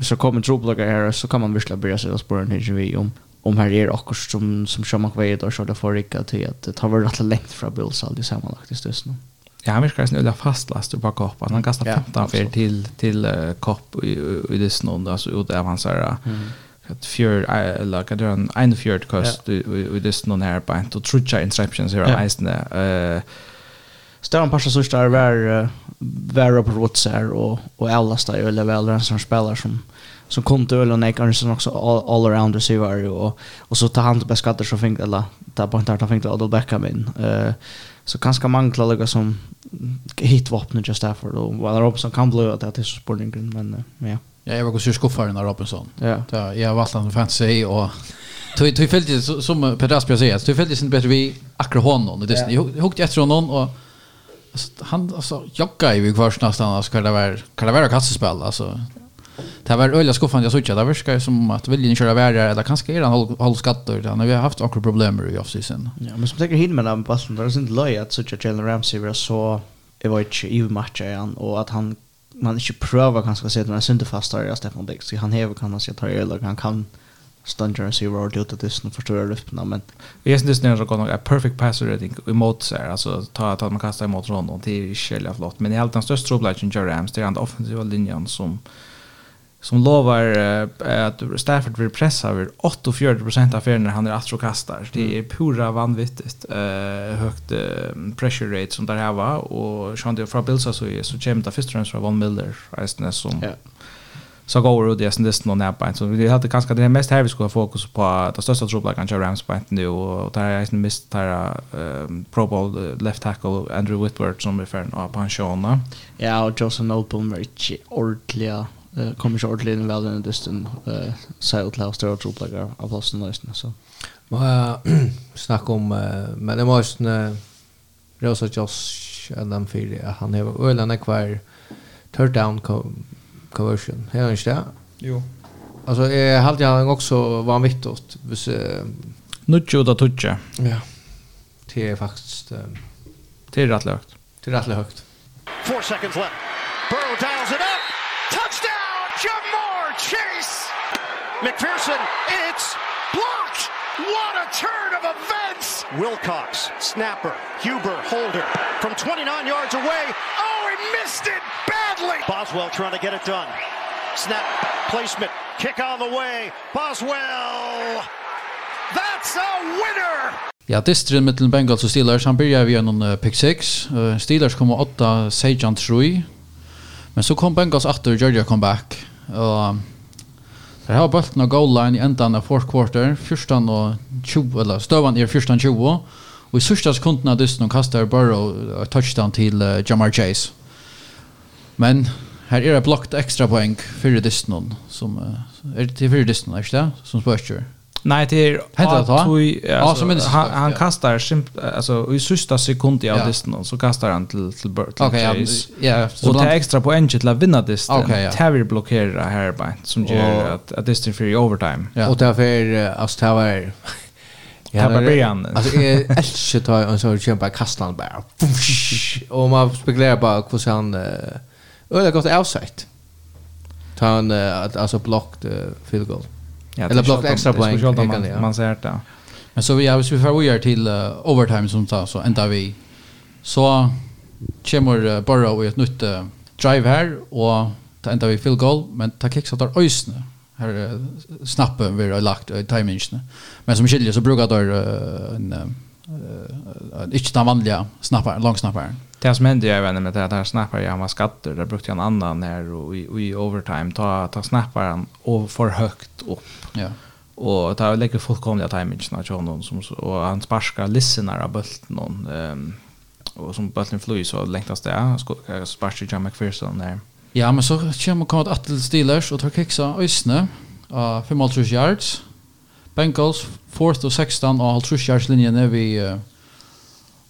så kommer troplogar här så kan man visst börja sig spåren här vi om om här är också som som Shamrock Wade och så där får Rickard till att det tar väl rätt längt från Bills alltid sammanlagt i stösnen. Ja, han virkar en öliga fastlaster på koppan. Han kastar 15 fel till, till uh, kopp i, i det snön, alltså ut av hans här mm. fjör, eller kan det en en fjörd kost i, det snön här på en, och trutcha interceptions här ja. eisne. Uh, Större passar så där var var på rotsar och och alla star eller väl den som spelar som som kom till Öland Nick som också all, all around receiver och och så ta hand på beskatter, så fink eller där på inte ta fink Odell Beckham in. Eh så kanske man klarar lägga som hitvapnet just därför då var Robinson kan bli att det är så sportningen men ja. Ja, jag var också skuffad den där Robinson. Ja. ja jag har valt att fantasy och Du du fällde som Peter Asbjörn säger, du fällde inte bättre vi akra honom och det jag huggt efter honom och han alltså jogga i kvar nästan alltså kan det vara kan det vara kastspel alltså Det var öliga skuffan jag såg det verkar som att viljan köra värre eller kanske är han håll skatter där när vi har haft några problem i off season. Ja, men som tänker hinner med den passen där sin löj att såg Jalen Ramsey var så det var inte i matchen igen och att han man inte prövar kanske se den synte fastare av Stefan Dix. Han häver kan man se ta eller han kan stunner sig var det this det snur förstör luften men jag syns det är någon en perfect passer I think emot så alltså ta att man kastar emot Rondon till själva flott men i allt den största problemet i Rams det är den offensiva linjen som som lovar uh, att Stafford blir pressa över 48 av färgerna han är astro kastar. Det är pura vanvittigt eh, högt uh, pressure rate som där här var och Sean Dio från Bilsa så är så det först och främst från Von Miller resten som yeah. så går det dessen listan och näpa så vi hade ganska det mest här vi skulle ha fokus på det största trubbla kanske Rams på nu och där är en mist där uh, Pro Bowl left tackle Andrew Whitworth som är för en pensiona. Ja och Johnson Opel mycket ordliga eh kommer ju ordentligt in väl den distan eh så att låta stå upp av Boston nästan så. Men snack om men det måste en Rosa Josh and them feel han har ölen är kvar third down conversion. Är det inte? Jo. Alltså är halt jag också var mitt åt. Vis Nuccio da Tuccia. Ja. Det är faktiskt det är rätt lågt. Det är rätt högt. 4 seconds left. Burrow dials it up. Chase. McPherson it's blocked. What a turn of events. Wilcox, snapper, Huber, holder from 29 yards away. Oh, he missed it badly. Boswell trying to get it done. Snap placement, kick on the way. Boswell. That's a winner. Ja, distrin mittel Bengals og Steelers, han byrja vi gjennom uh, pick 6. Uh, Steelers kom 8, Sejan 3. Men så kom Bengals 8, Georgia kom back. Og der har bulten og goal line i endan av fourth quarter, 14 og 20, eller støvan er 14 20, og i sørste sekunden av dysten kastar Burrow og touchdown til uh, Jamar Chase. Men her er det blokkt ekstra poeng fyrir dysten som uh, er til fyrir dysten, er ikke det? Som spørsmål. Nej, det är Hände det? Ja, som han han kastar alltså i sista sekund i audisten så kastar han till till Bert. Okej, ja. Så det extra poäng till att vinna det. Terry blockerar här bara som gör att att det är för overtime. Och därför alltså det var Ja, det början. Alltså är älskar ta en så kämpa kastan bara. Och man spekulerar bara hur han öle gott outside. Ta en alltså blockt field goal. Ja, Eller blockt extra poäng. Man, man, man ser det. Men så vi har vi får vi till uh, overtime som tar så ända vi så kommer uh, bara i ett nytt uh, drive här och ta ända vi field goal men ta kicks åt ösnen här uh, snappen vi har lagt i uh, timingen. Men som skiljer så brukar det uh, en uh, uh, inte den vanliga snappar långsnapparen det som hände jag vet inte med det här snappar jag var skatter där brukte jag en annan här och i, i overtime ta ta snappar han och för högt upp. Ja. Och ta lägger fullkomliga snart jag någon som och han sparkar listenar av bulten någon ehm och som bulten flyr så längtast där sparska John McPherson där. Ja, men så kommer kommer att till Steelers och tar kicksa Ösne av 5 yards. Bengals 4th och 16 och 3 yards linjen är vi uh,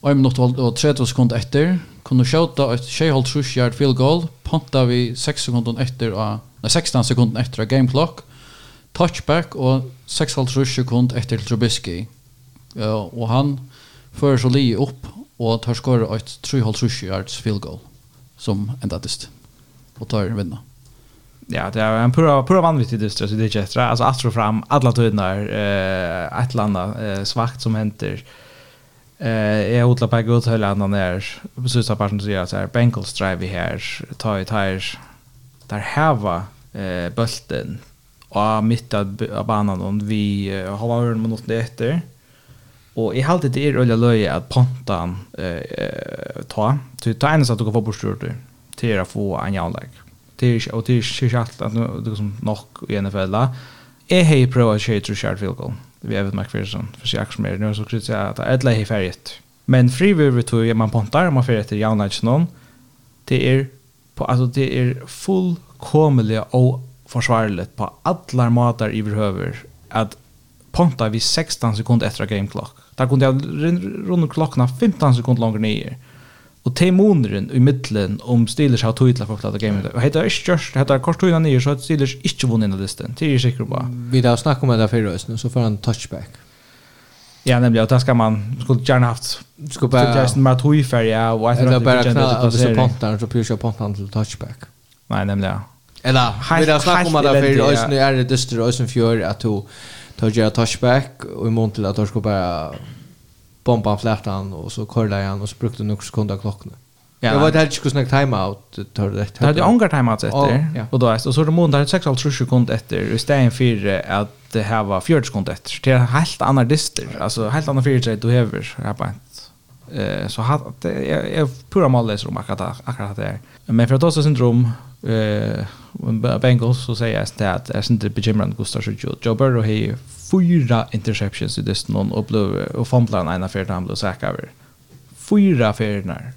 1 minutt og 30 sekund etter kunne skjøte et 6,5 yard field goal ponta vi 6 sekunder etter av, nei, 16 sekunder etter av game clock touchback og 6,5 sekund etter Trubisky. Uh, og han fører så lige opp og tar skåret et 3,5 yards field goal som enda dyst og tar vinna. Ja, det är en pura pura vanvittig dystra så det är jättebra. Alltså Astro fram alla tydnar eh ett landa eh, svagt som händer Eh jag odlar på gott höll andan där. Precis som personen säger så här Bengals drive här ta i tires där hava eh bulten och mitt av banan och vi har varit med något efter. Och i allt det är öliga löje att pontan eh ta. till ta en så att du kan få borsturt du. Till att få en jävlig Till och till shit att du som nog i NFL. Eh hej prova att köra till goal vi vet mark för sån för sig action nu så skulle jag att alla är färdigt. Men frivillig retur är man pontar man för efter Jan någon det är på alltså det är fullkomliga och försvarligt på alla matar i behöver att ponta vi 16 sekunder efter game clock. Där kunde jag runda klockan 15 sekunder längre ner. Och te månaden i mitten om Steelers har tog till folk att game det. Heter är störst, heter kort tog ner så att Steelers inte vunnit den listan. Det är säkert bra. Vi där snackar om det förra hösten så får han touchback. Ja, nämligen att det ska man skulle gärna haft skulle bara just mer tog för ja och att det bara knalla av så pontar så pyrsar pontar till touchback. Nej, nämligen. Eller vi där snackar om det förra hösten är det dyster hösten för att tar tog touchback och i mån till att du skulle bara bomba han flätan och så körde han och så brukte några sekunder klockan. Ja. Jag vet inte hur snägt timeout tar det. Det hade ångar timeout efter. Och då är och så det månader 6 3 sekunder efter i stället för att det här var 4 sekunder efter. Det är helt annan dyster. Alltså helt annan fyrt du häver här på Eh så har jag är pura mal läser akkurat akkurat det. Men för att också syndrom eh Bengals så säger jag att det är inte bekymrande Gustav Joe Burrow har fyra interceptions i dysten och blev och fumblar en affär där han blev säker Fyra affärer.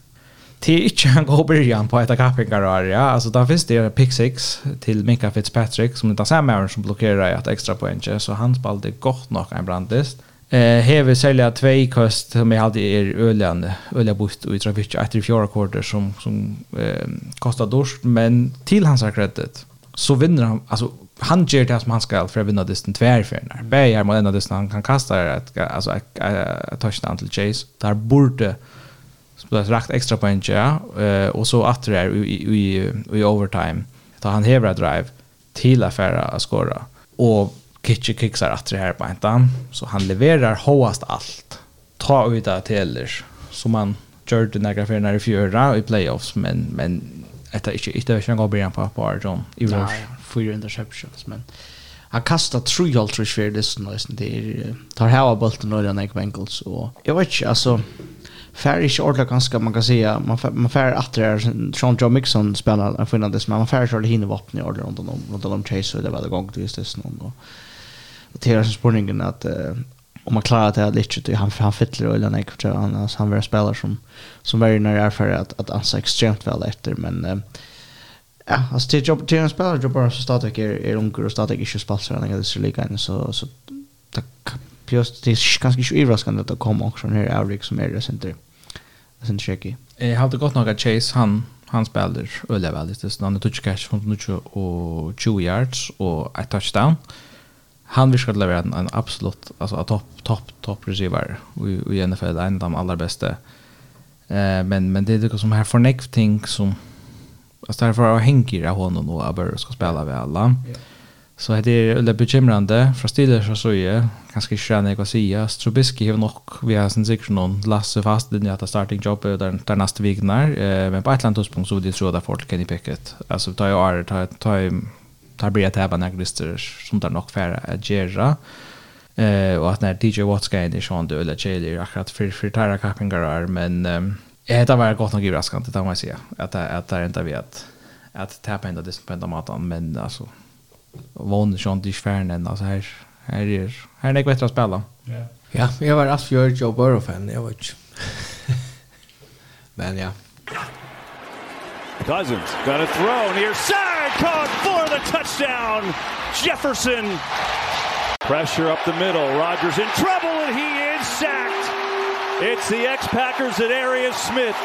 Det är inte en god början på ett kappingar och. Alltså där finns det pick six till Mika Fitzpatrick som inte har samma som blockerar ett extra poäng. Så han spelade gott nog en brandist. Eh hevi sälja två kost som jag hade er ölande ölja bort och i trafik efter fjärde kvarter som som eh kostar dåst men till hans kredit så vinner han alltså han ger det som han ska för att vinna distan tvärfärna. Bägar mot ena distan han kan kasta ett, alltså, ett, touchdown till Chase. Där borde spela rakt extra poäng ja. Uh, och så att det är i, i, i overtime. Då han hever drive till affära att skora. Och Kitchi kicksar att det här på entan Så han levererar hoast allt. Ta ut det till ellers. Som man gjorde några när i fjärra i playoffs. Men, men det är inte inte en gång början på på Arjon I ja fyra interceptions men han kastar tre halter svär det nästan det är tar hava bollen och den Bengals så jag vet inte alltså Färish ordla ganska man kan säga man fär, man fär att det är Sean John Mixon spelar en finnande men man fär så det hinner vapen i ordla runt om runt om chase och det var det gång till just det någon och det är spårningen att om man klarar det här lite han han fyller och den är han han vill spela som som väljer när är för att att ansa extremt väl efter men Ja, alltså till jobb till en spelare jobb bara så startar jag är unger och startar inte spalsar när det så lika så så tack just det är ganska ju överraskande att det kommer också när Eric som är det center. Sen checky. Eh har det gått några chase han han spelar öliga väl det så touch catch från nu och 20 yards och ett touchdown. Han vill skulle vara en, en absolut alltså topp topp topp receiver i, i NFL en av de allra bästa. Eh men men det är det som här för next thing som Alltså därför har hänger av honom och Abber ska spela med alla. Ja. Så det är lite bekymrande. Från Steelers så så är ganska skärna jag säga. Strobiski har nog vi har sen säkert någon Lasse fast den att starting job där där nästa vecka när men på ett land så det tror jag folk kan i picket. Alltså tar jag är tar tar tar blir det här när som där nog färra att göra. Eh och att när DJ Watts ska in i Sean Duella Chile akkurat för för tärra kappingar men Eh, det var gott nog överraskande, det må jag säga. Att det, att det inte vet att, tappa ända det på ända maten, men alltså Vån schon i fern alltså här, här är här är det bättre att spela. Ja, ja jag var Asfjörd Joe Burrow-fan, jag vet men ja. Cousins got a throw near side, caught for the touchdown, Jefferson. Pressure up the middle, Rodgers in trouble, and he is sacked. It's the ex-Packers at Arius Smith.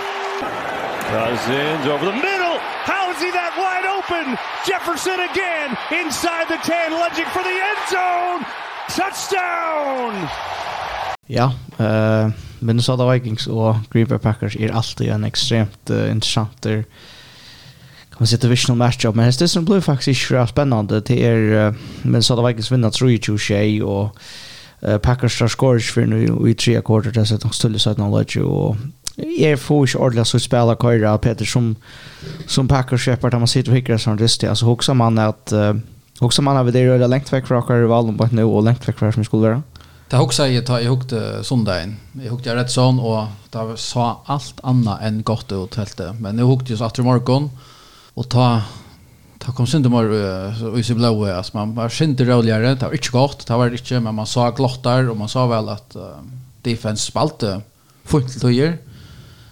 Cousins over the middle. How is he that wide open? Jefferson again inside the 10 lunging for the end zone. Touchdown! Ja, eh uh, Minnesota Vikings og Green Bay Packers er alltid en ekstremt uh, interessant man sitter vision matchup. Men det som blir faktiskt så spännande det är uh, men så det Vikings vinner 3-2 och Uh, Packers har skåret för nu i tre kvarter där så att de skulle sätta någon läge och är få inte ordentligt så spela Kyra Peter som som Packers Shepard där man sitter och hickar som röst alltså också man att uh, också man har det röda längt väck från rivalen på nu och längt väck från som skulle vara Det har också jag tar jag hukte söndagen. Jag hukte rätt sån och där sa allt annat än gott ut helt men nu hukte jag så att i morgon och ta ta kom synd om uh, i sin blåa as man var synte roligare det var inte gott det var inte men man sa glottar och man sa väl att uh, defense spalte fullt då gör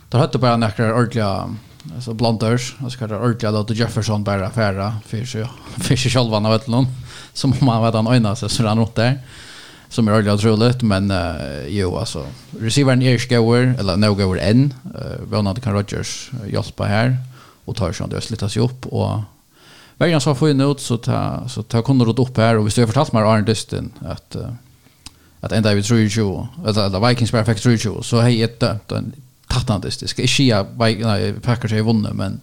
då hade bara några ordliga alltså blanders alltså kallar ordliga då Jefferson bara affära för sig för sig själva vet någon som man vet han ögnar sig så han åt där som är ordentligt otroligt men uh, jo alltså receivern är skower eller no goer än uh, Ronald kan Rogers hjälpa här och tar sig det slitas ju upp och Vägen så får ut så ta så ta kunde rot upp här och vi står fortalt med Arne Dustin att att ända vi tror ju alltså the Vikings perfect tror ju så hej ett den tattantistisk. Inte jag nej Packers har vunnit men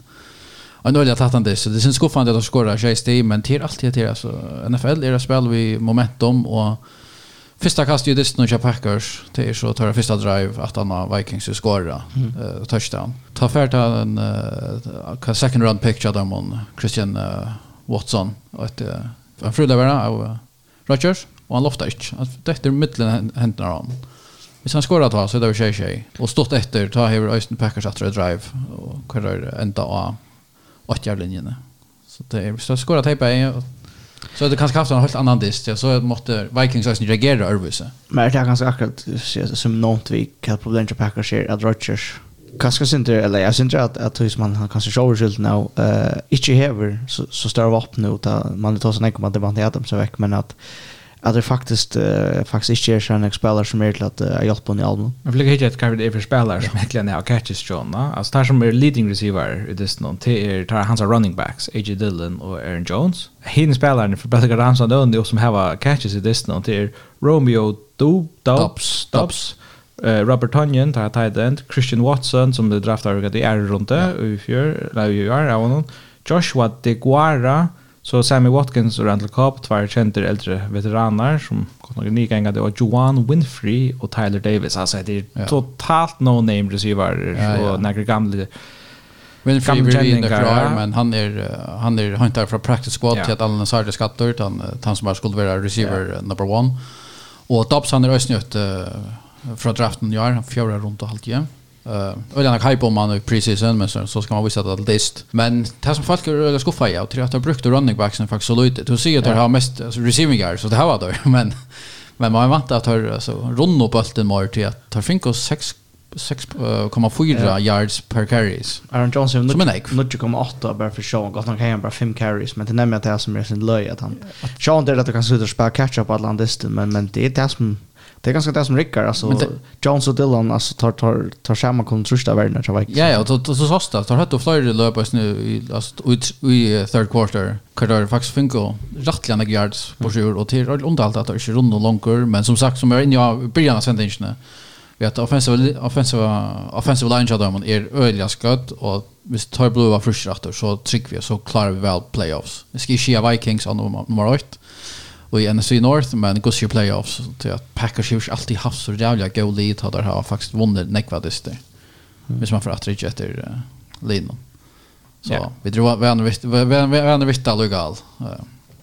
Och nu är det tattande så det syns skuffande att de skorar sig i men till allt det här, alltså NFL är det spel vi momentum och Fyrsta kast ju disten och Packers. Det är så tar första drive att han har Vikings skora mm. uh, touchdown. Ta färd en uh, second round pick av dem on Christian uh, Watson och ett uh, en frulevare av uh, Rodgers och han loftar inte. Det är mittlen händerna han. Hvis han skorar ta så är det tjej tjej. Och stått efter ta Hever Östen Packers att drive och kör ända av åtgärdlinjerna. Så det är så skorar tejpa Så det kanske haft en helt annan dist, ja, så måste Vikings också reagera øvelse. Men det är ganska akkurat som något vi kan problem til Packers her, at Rodgers kanske inte, eller jeg synes att, att hvis man har kanskje sjåverskilt nu, uh, inte hever så, så større nu att man tar sig ikke om at det var inte Adams så veck men att att det faktiskt uh, faktiskt inte är såna spelare som är till att uh, hjälpa honom i album. Jag vill hitta ett Kevin Avery spelare som egentligen är catches John. Alltså där som är leading receiver i det non till tar hans running backs AJ Dillon och Aaron Jones. Hin spelaren för Bethel Ramsey då och som har catches i this non till Romeo Dobbs Dobbs uh, Robert Tonyan tar tight end Christian Watson som det draftar i är runt i fjör, eller i år, Joshua DeGuara Så Sammy Watkins och Randall Cobb, två kända äldre veteraner som gått några nygängar. Det var Joan Winfrey och Tyler Davis. Alltså det är ja. totalt no-name receiver ja, ja. och några gamla Winfrey vill vi inte klara, men han är han är han tar från practice squad ja. till att alla Sardes skatter, utan han som bara skulle vara receiver ja. number one. Och Dobbs han är ösnött uh, från draften i år, fjärde runt och halvtid. Eh, eller hype om man i preseason men så, så ska man visa att det list. Men det som folk är öliga skuffa i och tror att ha brukt running backs backsen faktiskt så lite. Du ser att de har mest alltså, receiving yards så det här var då men men man vant att ha alltså upp bollen mer till att ta finko 6 6,4 yards per carries. Aaron Johnson som en. Nu kommer 8 bara för Sean gott han kan bara 5 carries men det nämner att det som är sin löj att han Sean där att du kan sluta spela catch up alla disten men men det är det som det är ganska det som rycker alltså det, Jones och Dylan alltså tar tar tar samma kontrust av världen tror Ja ja, så så så så tar hött och flyger löpa nu i alltså i, i third quarter. Kan det faktiskt funka rättliga yards på sjur och till under allt att det är runt och långt men som sagt som är inne i början av sentensen. Vi har offensive offensive offensive line shot man är öliga skott och hvis tar blåa frustrattor så trycker vi så klarar vi väl playoffs. Vi ska ju Vikings an nummer 8 och i NFC North men går ju playoffs till att Packers ju alltid haft så jävla go lead har där har faktiskt vunnit nekvadist Hvis man får att rich efter Lino. Så vi tror vi ändå vitt all egal.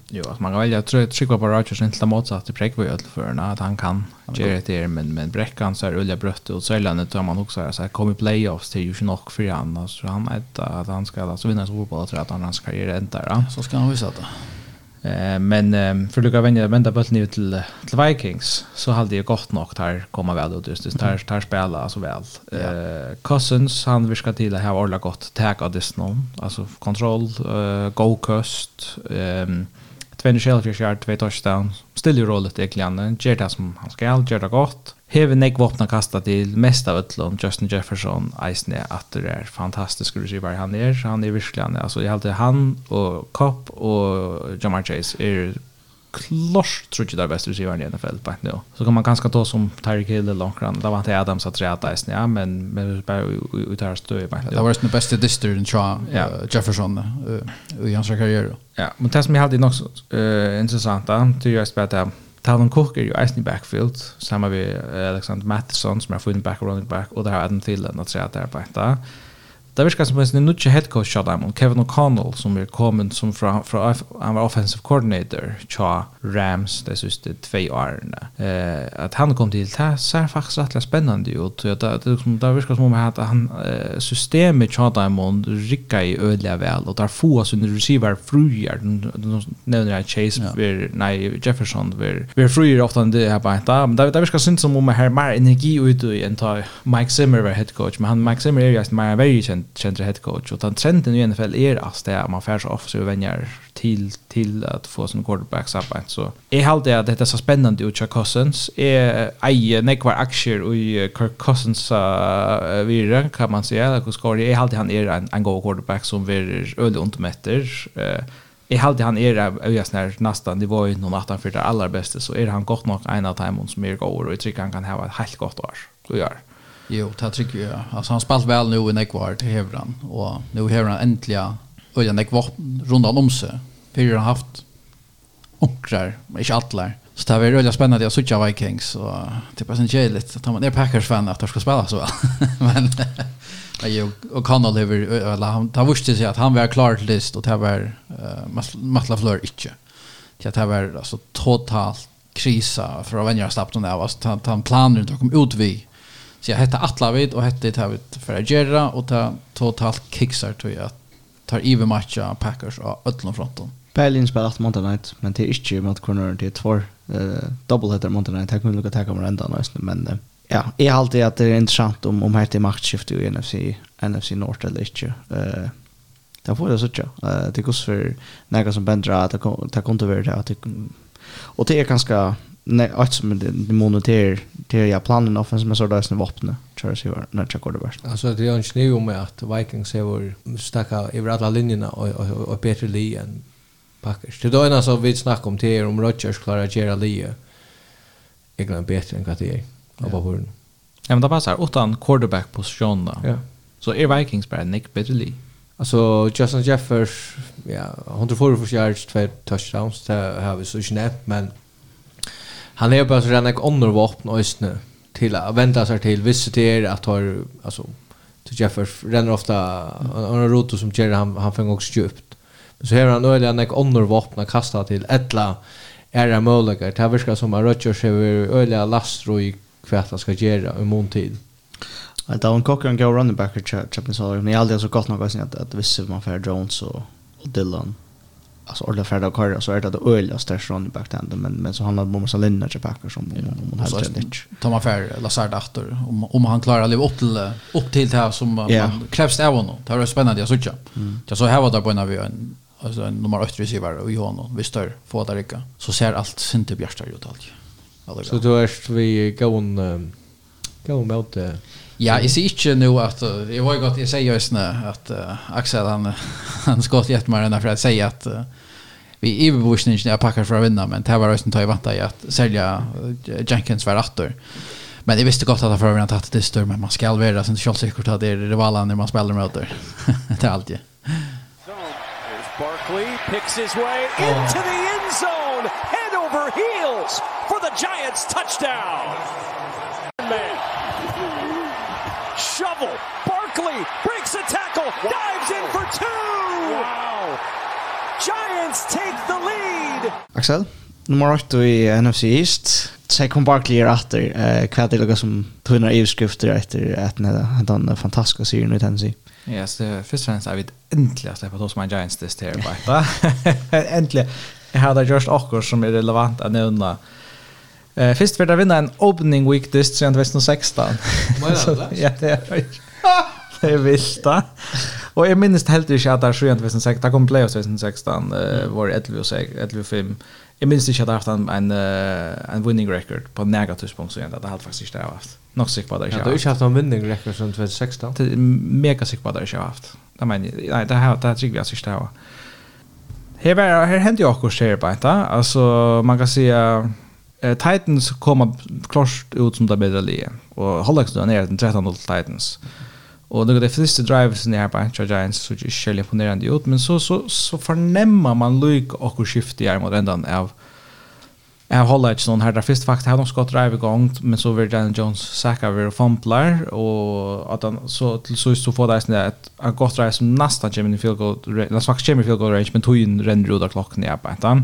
Jo, att man kan välja att trycka på Rodgers inte motsatt till präck var ju för att han kan göra det men, men Bräckan så är Ulla brött och Sörlandet tar man också så här kom i playoffs till Jushin och för han så han är att han ska alltså vinna så fotboll tror att han ska hans karriär där Så ska han visa det. Eh men um, för lucka vänja vända på nu till till Vikings så hade jag gott nog där komma väl ut just det där där spela alltså väl. Eh. Cousins han viskar till här har gott tag av det någon alltså kontroll eh uh, go cost ehm Tvenn Shelfish har två touchdowns. Still ju rollet egentligen. Ger det som han ska, ger det gott. Hever nek våpna kasta till mest av utlån. Justin Jefferson, Eisne, at det er fantastisk receiver han er, Han är verkligen, alltså jeg halte han och Kopp och Jamar Chase är klart tror jag det är bäst receiver i NFL på nu. Så kan man ganska ta som Tyreek Hill eller Lonkran. Det var inte Adams att träta i ja, men men bara ut här stö i Det var den bästa distrikten tror Jefferson i hans karriär. Ja, men det som jag hade nog eh intressant att jag spelar Talon Cook är ju i backfield samma vi Alexander Matheson som är back och running back och det har Adam Thielen att säga där på detta. Det virker som en nutje head coach av dem, Kevin O'Connell, som er kommet som fra, fra, han var offensive coordinator tja Rams de siste tve årene. Eh, at han kom til, det ser faktisk rettelig spennende ut. Det, det, det virker som om at han, systemet tja dem rikker i ødelige vel, og der få sine receiver fruer, nevner jeg Chase, ja. vir, nei, Jefferson, vir, vir fruer ofte enn det her på en dag, men det, det virker som om her mer energi ut enn ta Mike Zimmer var head coach, men han, Mike Zimmer er jo just mer veldig kjent känner head coach. Och den trenden i NFL är att det är man färs officer och vänjer till till att få som quarterback så så är halt det att detta är så spännande och Chuck Cousins. Är ej nekvar aktier i Kirk Cousins uh, vidare kan man säga att hur ska det? Är halt han är en en god quarterback som blir öde ont mätter uh, är halte han är öjas när nästan det var ju någon att han för det allra bästa så är han gott nok en av timon som är god, och jag tycker han kan ha ett helt gott år. så gör. Jo, det tycker jag. Alltså han spelat väl nu i Nekvar till Hevran och nu har han äntligen öliga Nekvar rundan om sig. Pyrir har haft onkrar, men inte allar. Så det var väldigt spännande att såg Vikings och det var sen tjejligt att man är Packers fan att de ska spela så väl. men jag och Connell över eller han han visste sig att han var klar till list och det var uh, Matt LaFleur inte. Det var alltså totalt krisa för att vänja stappen där. Han, han planer inte att komma ut vid Så jag hette Atla vid och hette det här vid för att göra och ta totalt kicksar tror jag tar even matcha Packers och öllon fronten. Berlin spelar att Monday night men det är inte mot corner det är två eh double header Monday night. Jag kommer lucka tacka med ända nästan men ja, är alltid att det är intressant om om här till maktskifte i NFC NFC North eller inte. Eh Det får det så tjå. Det går för några som bändrar att det kommer att det. Och det är ganska nej att som det moneter till jag planen offens som så där sen vapna tror jag var när jag går det värst alltså det är en snö om att Vikings har var stacka över alla linjerna och och bättre li än Packers det då är alltså vi snackar om det om Rodgers klarar Gerald li jag glömmer bättre än vad det är av på Ja men det passar utan quarterback position då. Ja. Så är Vikings bara Nick Bitterly. Alltså Justin Jeffers ja 104 yards, två touchdowns det har vi så snabbt men han är bara så redan ett undervapen och snö till att vänta sig till visiter att har alltså till Jeffers renner ofta en roto som Jerry han han fänger också djupt. Så här han öliga när undervapen att kasta till ettla är det möjligt det verkar som att Rodgers är öliga lastro i kvätt han ska göra i måntid Ja, det var en kockare och running back i Chapman League, men jag har aldrig så gott något att, att vissa man får Jones och, och Dylan alltså ordla färda och karriär så är det att öliga störst station i backtanden men men så handlar det om så linna till packar som om hon har det. Ta man för Lazard åter om om han klarar leva upp till upp till det här som man krävs av honom. Det är spännande jag såg Mm. Jag så här var det på när vi en alltså en nummer 8 receiver och Johan vi står få där rycka. Så ser allt synte bjärstar ut allt. Så då är vi gå on gå mot Ja, jeg sier ikke nå at eh, Jeg var ju gott jag säger just nu at eh, uh, Axel han han ska meg denne for jeg sier at uh, vi i överbushningen jag packar för att vinna men det var just inte att vänta i att sälja uh, Jenkins var åter. Men jag visste gott att för att tagit det stör men man ska alvera sen så säkert att det är rivalen när man spelar mot det. det är alltid. Barkley picks his way into the end zone head over heels for the Giants touchdown. shovel. Barkley breaks a tackle, wow. dives in for two. Wow. Giants take the lead. Axel, nummer 8 i NFC East. Saquon Barkley er atter. Eh, hva er det lukket som tunner i skrifter etter at den fantastiske sier i Tennessee? Ja, så först och främst är vi äntligen att släppa oss med Giants this year, bare. endelig. Jeg hadde gjort också som är relevant att nämna. Eh, Eh först för att vinna en opening week this 2016. ja, det är. Det är vilt. Och jag minns helt inte att det är 2016. Det kom playoffs 2016 eh var 11 och 11 och 5. Jag minns inte att det haft en en, en winning record på några tidspunkt så ändå det hade faktiskt inte haft. Nog sig på det. Jag har haft en winning record sedan 2016. Det mega sig på det jag har haft. Jag menar nej det här det här tycker jag så stäva. Här var här hände ju också share på det. Alltså man kan säga Titans kommer klart ut som det bedre lige. Og då ner den 13-0 Titans. Og det er det första fleste i här på Antra Giants så ikke selv imponerende ut, men så, så, så förnämmer man lyk og skiftet är mot ändan av Jag håller inte sån här där först faktiskt faktisk de skott drive igång men så vill Daniel Jones sacka över og och att han så till så så får det sånn att han godt drive som nesten Jimmy field goal, nesten faktisk Jimmy field goal range, men in renner ut av klokken i arbeid. Ja,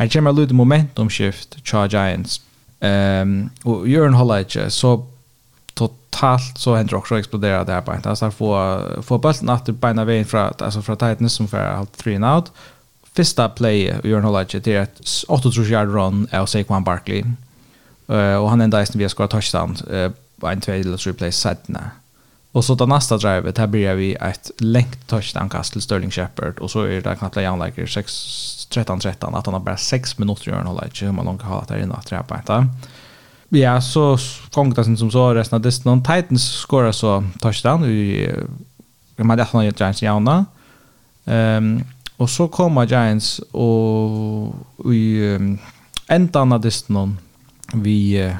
Her kommer lite momentumskift tja Giants. Um, og Jørgen holder ikke, så totalt så händer också explodera det här på. Alltså få få bollen åter beina vägen från alltså från Titans som för halt 3 and out. Första play och Jörn Hollager det är ett 8 yard run av Saquon Barkley. Eh uh, och han ända istället vi ska touchdown eh på en två eller tre plays sidan. Och så då nästa drive där blir vi ett längt touchdown-kast till Sterling Shepard och så är det knappt 6 13-13 att han har bara 6 minuter i hålla inte hur man långt har där inne att träpa inte. Ja, så gång det som så resten av distan. Titans skorar så touchdown i med där har ju Giants. Ehm och så kommer Giants och i um, ändan av distan vi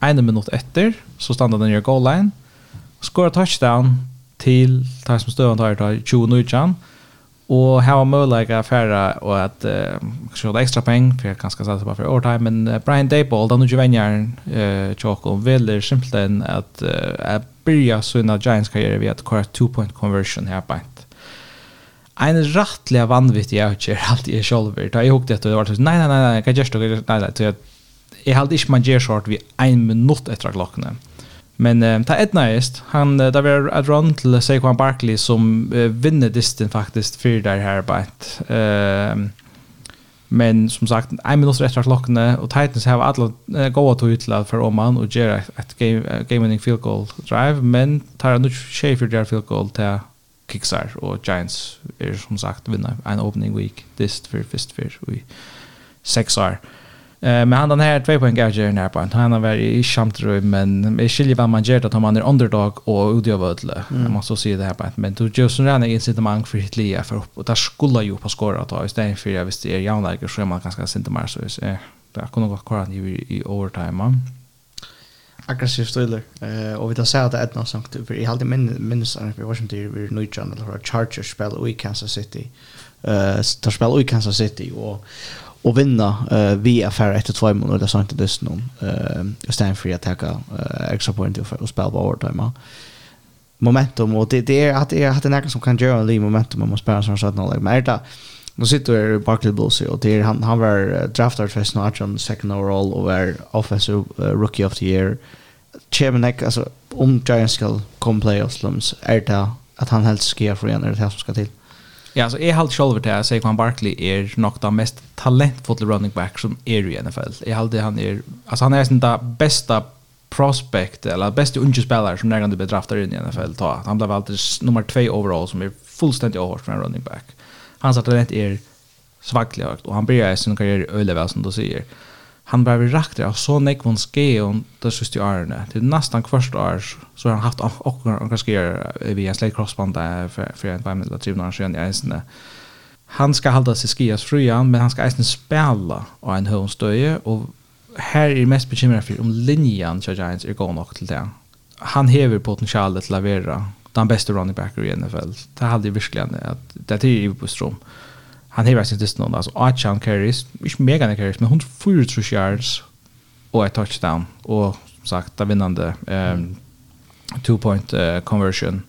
en minut efter så stannar den i goal line skora touchdown til tar som støvann tar tar 20 nøytjan, og her var mulighet færre og at uh, det ekstra peng, for jeg kan skal satse på for overtime, men uh, Brian Dayball, den ikke venjeren uh, tjåk veldig simpelthen at uh, jeg byrja sunna Giants karriär ved att köra 2 point conversion här på en rattliga vanvitt jeg utgjør alt jeg sjolver. Da jeg hukte det var nej nej nej nei, kan hva gjørst nej Nei, nei, nei, jeg halte ikke man gjør sånn vi 1 minut etter klokkene. Men eh, ta ett näst. Han där var att run till Saquon Barkley som eh, vinner disten faktiskt för där här på ett. Ehm men som sagt, en minut efter klockan och Titans har alla eh, goda utla för Oman och Gerard ett game uh, game winning field goal drive men tar nu Schaefer där field goal till Kickstar och Giants är som sagt vinner en opening week dist för först för vi 6 år. Eh men han den här två poäng är ju på. Han har varit i skamtrum men i skilje vad man gör att man är underdog och odjövödle. Mm. Man måste se det här på. Men du just sån där incitament för ditt för upp och där skulle ju på skåra ta istället för jag visste är jag när så man ganska sent mer så är det kan nog kvar i i overtime. Aggressiv stiler. Eh och vi tar säga att det är något sånt för i halde minns när vi var som det vi nu channel eller Chargers spel i Kansas City. Eh tar spel i Kansas City och och vinna eh vi affär efter två månader där sånt det någon eh Stanford att ta extra point för att spela vart då momentum och det det är att det är att det är som kan göra lite momentum om man spelar sån sådana like men det nu sitter ju Barkley Bulls och det är han han var draftad för snart on second overall och var offensive uh, rookie of the year. Chairman Nick alltså om Giants ska komma playoffs är det att han helst ska göra för en eller det som ska till Ja, så jeg halte selv til at Saquon Barkley er nok den mest talentfulle running back som er i NFL. Jeg halte han er, altså han er sin da beste prospect, eller beste unge spiller som nærmere blir draftet inn i NFL. Ta. Han ble valgt nummer 2 overall, som er fullstendig overhårt for en running back. Hans talent er svaglig høyt, og han blir i sin karriere øyelig vel, som du sier han var rakt av så nekvon skeon det siste årene. Til nesten kvart år så har han haft og skeer vi en slik crossband for en fem eller tre år i eisene. Han skal halda seg skias fruan, men han skal eisen spela av en høvnstøye, og her er mest bekymret for om linjen til Giants er god nok til det. Han hever potensialet til å være den beste running backer i NFL. Det hadde jeg virkelig at det er i på strom. Mm han har sin dist någon alltså Achan carries inte mega när carries men 104 yards och ett touchdown och som sagt där vinnande ehm two point uh, conversion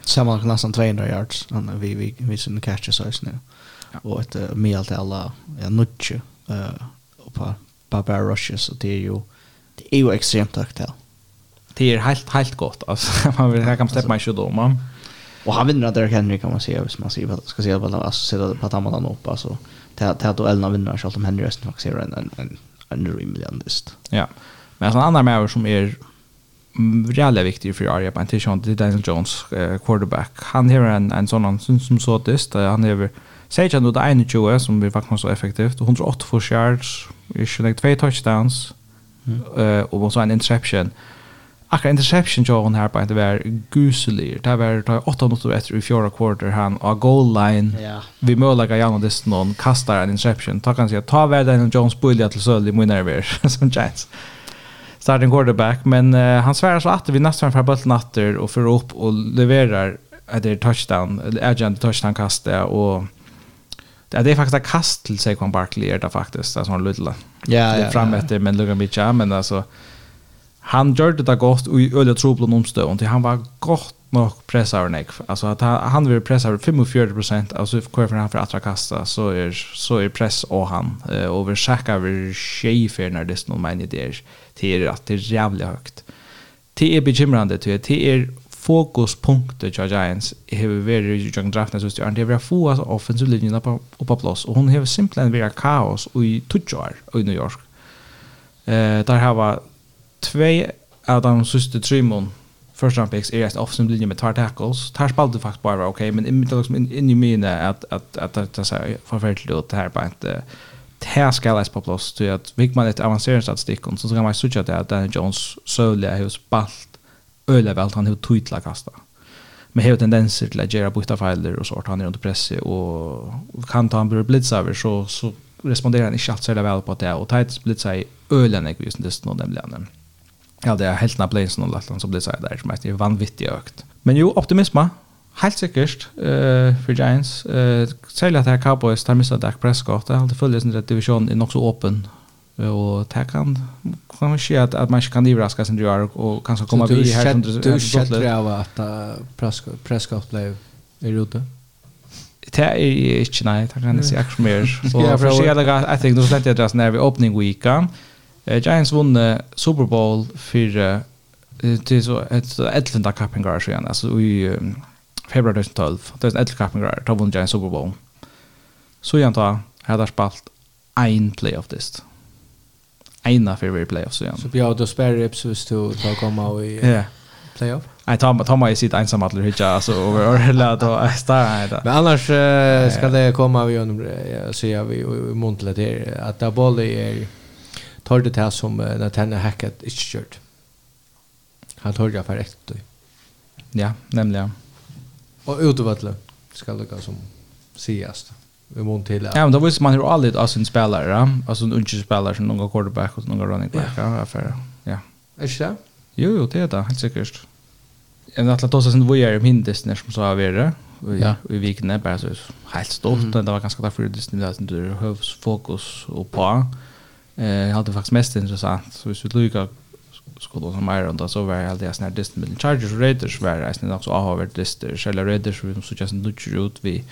samma nästan 200 yards han vi vi vi sin catch så nu och ett uh, meal till alla ja nutje eh på på Baba rushes och det är ju det är ju extremt högt här det är helt helt gott alltså man vill här kan släppa mig sjö då man Och han vinner Derrick Henry kan man säga, hvis man säger, ska se på alltså se på att Tamman upp alltså. Det det då Elna vinner så om Henry resten faktiskt är en en en en rimlig andist. Ja. Men en annan mer som är reellt viktig för Arya Pantation, det är Daniel Jones quarterback. Han har en en sån som så dist, han har Sage han då 21 som vi faktiskt så effektivt 108 for yards, i två touchdowns. Mm. Uh, och så en interception. Mm Akka interception jo hon her på det var guselig. Det var ta 8 minutter etter i fjärde quarter han og goal line. Ja. Vi målar jag gärna det någon kastar en interception. Ta kan säga ta värd den Jones Bullia till sølv i Winner som Giants. Starting quarterback men uh, han svär så att vi nästan för bollen natter och för upp och levererar ett touchdown eller agent touchdown kasta och det är faktiskt ett kast till Saquon Barkley är det faktiskt alltså han liten. Ja, ja. Fram efter men lugna mig men alltså han gjorde det gott och i öliga troblon omstöv till han var gott nog pressar nek alltså att han, han vill pressa 45 procent alltså kvar för han för att kasta så är så är press och han. Uh, och vi checkar vi chefer när det snor men det är till att det är jävligt högt det är bekymrande till det är fokuspunkter till Giants. Har varit i jag draften så det är få alltså offensiv linjen på på plats och hon har simpelthen varit kaos i touchar i New York. Eh där har två av de sista tre mån first round picks är ett offensive linje med tar tackles. Tar spelade faktiskt bara okej, okay, men det liksom in, in i mina att att att att det så förfärligt det här på inte här ska läs på plus till att vill man ett avancerat statistik och så ska man söka det att Daniel Jones sövliga hur spalt öle väl han hur tydla kasta. Men har tendenser till att göra byta filer och sånt han är under press och kan ta en blir blitzöver så så responderar han inte alls så väl på det och tight blitzar i ölen är just det någon nämligen. Mm. Ja, det er helt nær blazen og Lettland, så blir det seg der, som er vanvittig økt. Men jo, optimisme, helt sikkert, uh, for Giants. Uh, særlig at her Cowboys tar mistet Dak Prescott, det er alltid følges at divisjonen er nok så åpen, og det kan, kan man si at, at man ikke kan ivraska sin drøyar, og kanskje komme vi her. Så du kjetter av at uh, Prescott ble i rute? Det er ikke, nei, det kan jeg si akkurat mer. Og for å si at jeg tenker, nå slett jeg drar sånn her ved åpning weekend, Giants vunne Super Bowl för till så ett elfte kappingar Garage igen alltså i februari 2012 det är elfte Garage då vann Giants Super Bowl. Så igen då hade spalt en playoff dist. ena för varje playoff så igen så vi har då spare reps just to ta komma i playoff? Nej, ta ta mig sitt ensam att lycka alltså över hela då starta. Men annars ska det komma vi under så jag vi i Montlet där att där bollen är tar det här som uh, Nathaniel Hackett inte kört. Han tar det för ett. Ja, nämligen. Och utövalle ska det gå som siast. Vi mån till. Ja, men då visste man hur aldrig alltså en spelare, ja? alltså en unge spelare som någon quarterback och någon running back, ja, Ja, för, Ja. Är det? Jo, jo, det är det, helt säkert. En att låta oss en voyeur mindes när som så har varit ja. Vi i vikene, bara så helt stolt. mm. det var ganske derfor det snitt at du har fokus och på, Eh, jag hade faktiskt mest intressant så hvis vi lukar skulle då som är runt så var det det snart distant mellan Chargers och Raiders var det snart också har varit distant själva Raiders vi så just nu tror ut vi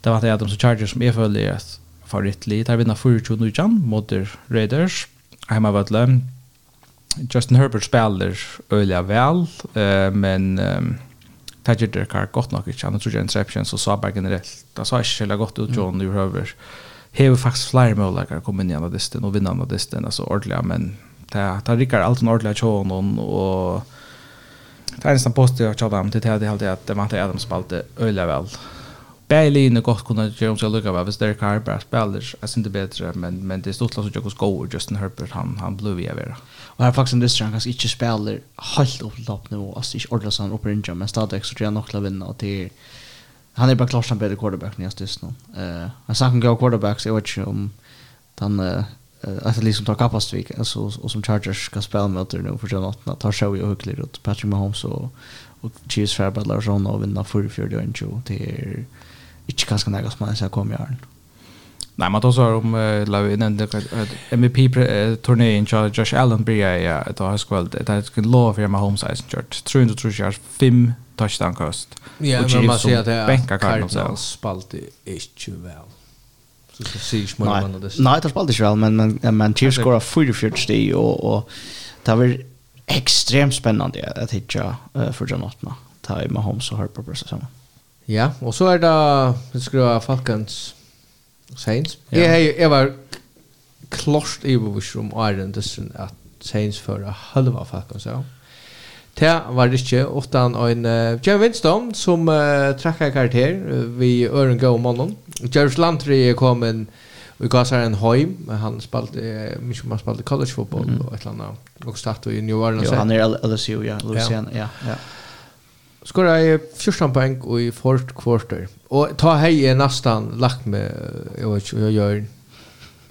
det var det att de så Chargers som är för det favoritligt har vinna 4-2 nu igen mot Raiders hemma vart Justin Herbert spelar öliga väl eh, men Tajir Dirk har gott nog inte han tror ikke interception, så sa bara generellt det sa ikke heller gott ut John mm. i hever faktisk flere muligheter å komme inn i analysten og vinne analysten, altså ordentlig, men det, det rikker alt en ordentlig av noen, og det er nesten positivt av dem til det er alltid at det vant Adam spalte øyelig vel. Beilinne godt kunne gjøre om seg lukka vel, hvis Derek Harper spiller, jeg synes det bedre, men, men det er stort lagt ikke hos Gower, Justin Herbert, han, han ble via vera. Og her er faktisk en distri, han kanskje ikke spiller helt opp til toppnivå, altså ikke ordentlig sånn opp i rinja, men stadig så tror jeg nok til å vinne, og det han är bara klart som bättre quarterback när jag styrs nu. Eh, jag snackar om quarterback så jag vet inte om han eh alltså liksom tar kapastvik alltså och som Chargers ska spela med det nu för den att ta show ju hyckligt åt Patrick Mahomes och och Chiefs Fairbrother Larsson och vinna för för det inte till inte kanske något som man ska komma i Nei, man tar så om uh, la vi nämnde MVP turnéen til Josh Allen blir jeg ja et av skvalt det er skulle lov for mig Holmes Eisen Church. Tror du tror jag fem touchdown kost Ja, men man sier at det er Cardinals spalt ikke vel Så så ser jag mer det. Nej, det spalt ikke vel men men men Chiefs scorear 44 sti og, og det var at spännande att for John Jonathan. Ta i Mahomes og Harper på samma. Ja, og så er det skulle vara Falcons Saints? Ja. Jeg, jeg var klost i bevisrum om Iron Dyssen at Saints fører halva Falcons så. Det var det ikke, utan en uh, Jim Winston som uh, trakk karakter uh, vi øren gå om honom. Jervis Landry er kommet Vi gav seg en høym, men han spalte, uh, mye man spalte college football mm. og et eller annet. Og startet i New Orleans. Jo, han er LSU, ja, Louisiana, ja. ja. ja skora i 14 poäng och i fort quarter. Och ta hej är nästan lagt med jag vet inte jag gör.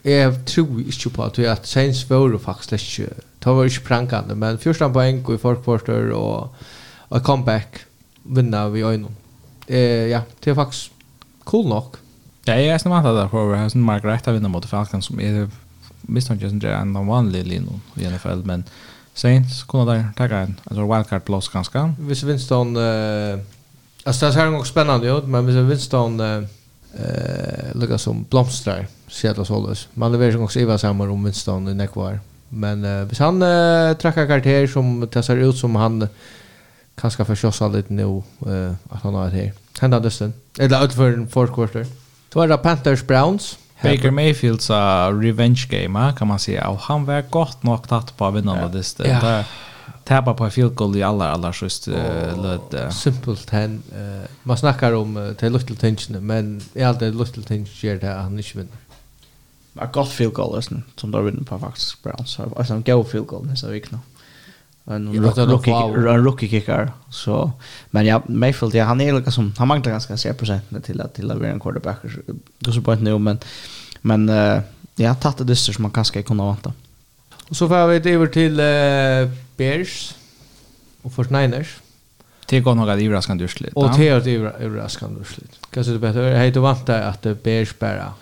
Jag tror inte på att jag Saints var faktiskt inte. Ta var inte prankande men 14 poäng och i fort quarter och a comeback vinna vi ögon. Eh ja, det är faktiskt cool nog. Ja, jag är snart där på över Hansen Margaret att vinna mot Falcons som är misstänker som det en vanlig linje i NFL men Saints kunna där ta en alltså wildcard plus ganska. Hvis Winston eh alltså det är nog spännande ju men hvis Winston eh lukar som blomstrar Seattle Solos. Man vill ju också Eva samma om Winston i Nekvar. Men eh, hvis han eh, trackar karaktär som testar ut som han kanske förkjossar lite nu eh, att han har det här. Hända dessen. Eller utför en fourth quarter. Då är det Panthers Browns. Baker Mayfield sa revenge game kan man säga och han var gott nog tatt på att vinna vinnarna det ja. där tappa på field goal i alla alla just löd simpelt. Han man snackar om till little tension men i allt det little tension ger det han inte vinner. Men gott field goal listen, som då vinner på faktiskt Browns. Så alltså en go field goal nästa vecka en rookie en rookie kicker så men ja Mayfield ja, han är lika som han manglar ganska se procent till att till att vara en quarterback då så på nu men men ja tatt det dyster som man kanske kunde vänta. Och så får vi det över till uh, Bears och 49ers. Det går några överraskande urslit. Och det är överraskande urslit. Kanske det bättre. hej hade väntat att Bears bara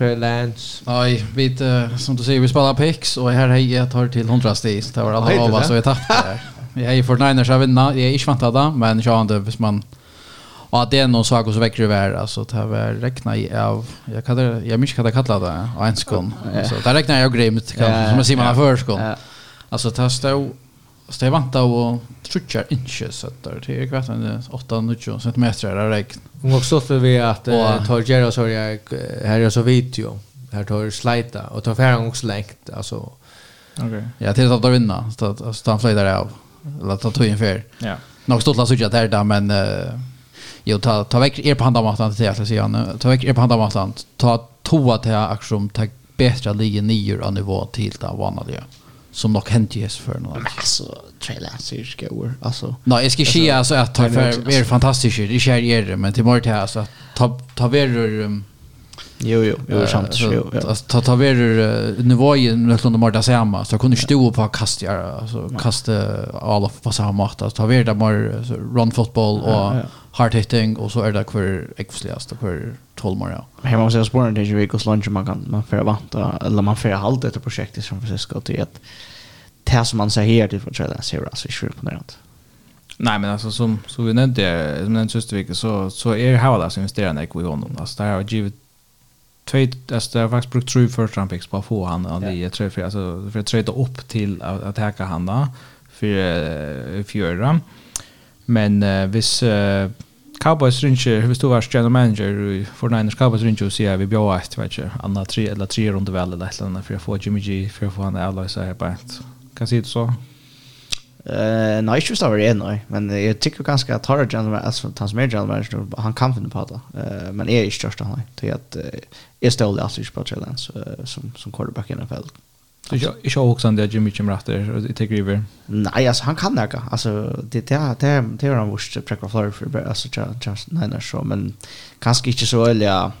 Trey Lance. Nej, vi uh, som du säger vi spelar picks och här hej jag tar till 100 stis. det var alla av oss så vi tappade. Jag är för Niners så jag vet jag är inte vantad det, men jag hade hvis man Och att det är någon sak som väcker över alltså det här var räkna i av jag kan jag minns vad det kalla det en skon. Så där räknar jag grymt kan som man ser man förskon. Alltså det står Alltså det vant att trutchar inches så där det är kvart en 8 9 cm av regn. Och också för vi att ta Jerry så jag här är så video. Här tar slajta och tar färgen också längt alltså. Okej. Ja, till att vinna så att så han flyger av. Eller ta tog in för. Ja. Nog stått så jag där där men jo ta ta veck er på handa matan till att säga nu. Ta veck er på handa matan. Ta toa till aktion ta bättre ligger nior av nivå till det vanliga. Mm som nog hänt jes för något. Men alltså trailer ser ju går. Alltså. Nej, jag ska säga alltså att ta för är fantastiskt. Det är ju men till mort här alltså ta ta ver Jo jo, jo sant. Jo. Ta ta ver nivån något under Marta samma. Så kunde stå på kast alltså kasta alla på samma mått. Ta ver där mer run football och hard hitting och så är det kvar explosivt och kvar 12 månader. Här måste jag spåra ju Jericho Lunch man kan man för vanta eller man för halt det projektet som Francisco till att det som man säger här till för att se alltså i sjukt på. Nej men alltså som så vi nämnde som den sista veckan så så är det här alltså som investerar när vi honom. Alltså där har givit två alltså det har faktiskt brukt tre round picks på att få han och det är tre för alltså för att träda upp till att attacka han då för fyra. Men uh, hvis uh, Cowboys ringer, hvis du var general manager i Fortniners Cowboys ringer og sier vi bjør et, vet ikke, andre tre eller tre rundt vel eller et eller annet, for å få Jimmy G, for å få han avløse her bænt. Hva sier du så? Uh, nei, ikke hvis det var en, nei. Men jeg tykker ganske at Tara general manager, altså han som er general manager, han kan finne på det. Uh, men jeg er ikke størst han, nei. Til at uh, jeg ståler alltid ikke på Trey Lance uh, som, som quarterback i NFL. Mm Jag jag har också ändå Jimmy Jim Ratter och det tar över. Nej, alltså han kan det. Alltså det det det det är han vurst präkva flor för alltså just nej nej så men kanske inte så eller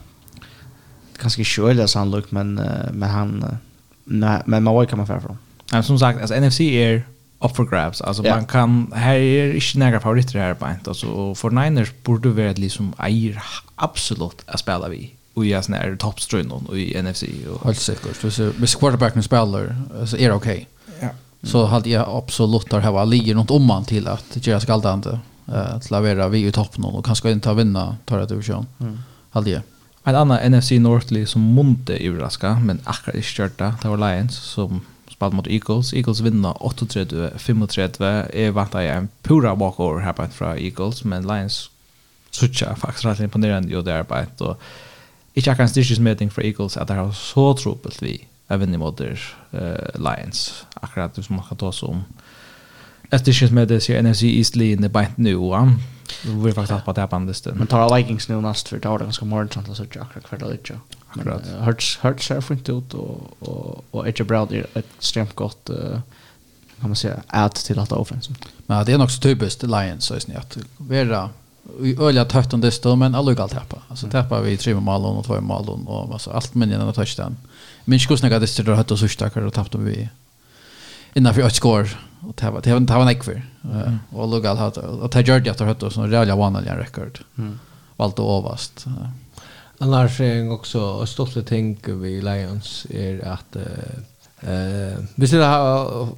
kanske inte så eller så han look men men han nej men man kan man för från. Ja, som sagt alltså NFC är up for grabs. Alltså man kan här är inte några favoriter här på inte alltså för Niners borde vara liksom är absolut att spela vi och jag snär toppströn och i NFC och helt säkert så så quarterbacken spelar så är det okej. Ja. Så hade jag absolut där ha ligger något om man till att göra skaldande eh till att vara vi i toppen och kanske inte ta vinna tar det division. Mm. Hade jag. En annan NFC Northly som monte Raska men akkurat i störta det var Lions som spelade mot Eagles. Eagles vinner 38-35. Jag vant att jag en pura walkover här på från Eagles men Lions sucha faktiskt rätt imponerande ju där på ett och ikke akkurat en styrkesmeting for Eagles at det har så tropelt vi er vinner mot uh, Lions. Akkurat som man kan ta oss om. Jeg styrkesmeting sier NFC East-linje beint nu, ja. Vi har faktisk hatt på det på andre sted. Men tar Vikings nu nast, for det var det ganske morgensamt, så ikke akkurat hver dag ikke. Akkurat. Hurts ser fint ut, og, og, og Edge Brown er et stremt godt, uh, kan man säga, add till dette offensivet. Men det är nog så typiskt Lions, så är det att vara i öliga tätt under stå men allugal tappa. Alltså tappa vi tre mål och två mål och alltså allt men innan touchdown. Men skulle snacka det stod hött och så starkare och tappade vi innan för ett score och det var det var var en kvar. Och allugal hött och det gjorde att hött och så rejäla vanliga rekord. Mm. Valt och ovast. Annars är det också stolt ting vi Lions är att eh vi skulle ha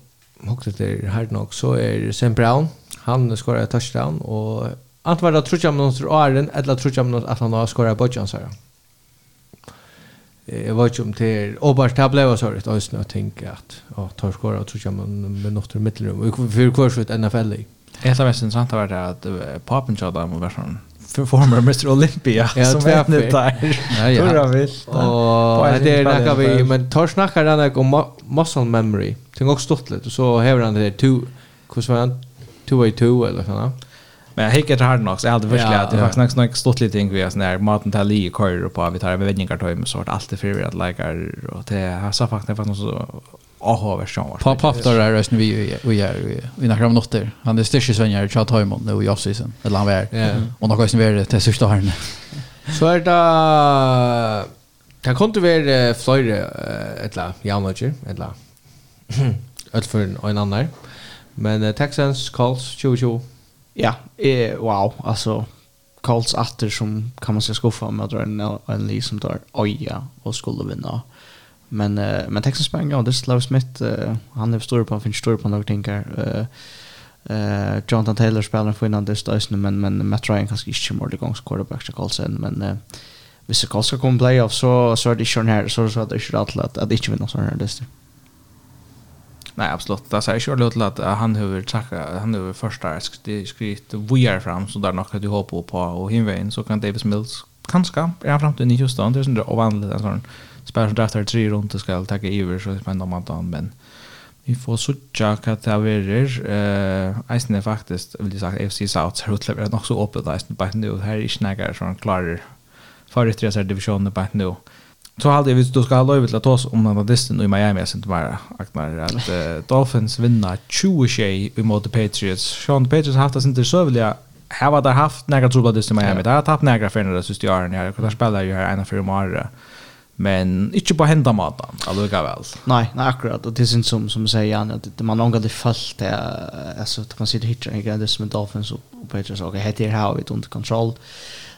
hockt det här nog så är Sam Brown han skorar touchdown och Ant var det trutja minutter åren, eller trutja minutter at han har skåret bodjansare. Jeg vet ikke om det er åbart det ble så rett øyne å tenke at å, tar skåret og trutja minutter i middelrum, og for hver slutt NFL i. Et av mest interessant var det at papen tjada må være sånn former Mr. Olympia ja, som vet nu där. Ja, ja. Tror jag visst. Och det är något vi men tar snackar den där om muscle memory. Det är också stort lite så häver han det där 2 hur var han 2 eller såna. Men jag hickar hard nog så jag hade verkligen att det faktiskt nästan något stort lite ting vi har sån där maten till lige kör på vi tar med vädningar tar med sort allt det för att likar och det har så faktiskt fast så aha version var. Pop pop där är resten vi vi är vi när om något Han är styrs sen jag chat hem nu i offseason eller han är. Och några som är det sista här. Så är det Det kunne være flere flera eller jamlager eller öll for en annan. Men Texans Colts, 2020 ja, eh, wow, alltså Colts atter som kan man säga skuffa med att dra en, en Lee som tar oja och skulle vinna. Men, uh, men Texas Bang, ja, det Slav Smith, uh, han är stor på, han finns stor på några här. Uh, uh, Jonathan Taylor spelar för innan det är men, men Matt Ryan kanske inte kommer det gångs quarterback till Colts än, men uh, hvis det Colts ska komma playoff så, så är det inte här, så, så är det inte alltid att, att inte vinna sån här listor. Nej, absolut. Det säger ju lite att han behöver tacka han behöver första skrivit vi är fram så där något du hoppar på och hinvägen så kan Davis Mills kanske är fram till 9 stund det är sånt ovanligt alltså som efter tre runt ska ta över så men om att han men vi får söka kategorier eh isen faktiskt vill jag säga FC South så det nog så öppet där på nu här är snäggar så klarar för det tredje divisionen på nu. Så hade jag visst du ska ha lov till att ta oss om den distan i Miami jag sent bara Agnar att uh, Dolphins vinna 20 tjej mot Patriots. Sean Patriots har haft det inte så vilja här var det haft några trubbel disten i Miami. Det har tappat några för när det sista åren här. Jag spelar ju här ena för imorgon. Men inte på hända maten, alltså väl. Nej, nej akkurat och det syns som som säger han att man långa det fallt det alltså att man sitter hittar igen det som Dolphins och Patriots och heter här har vi under kontroll.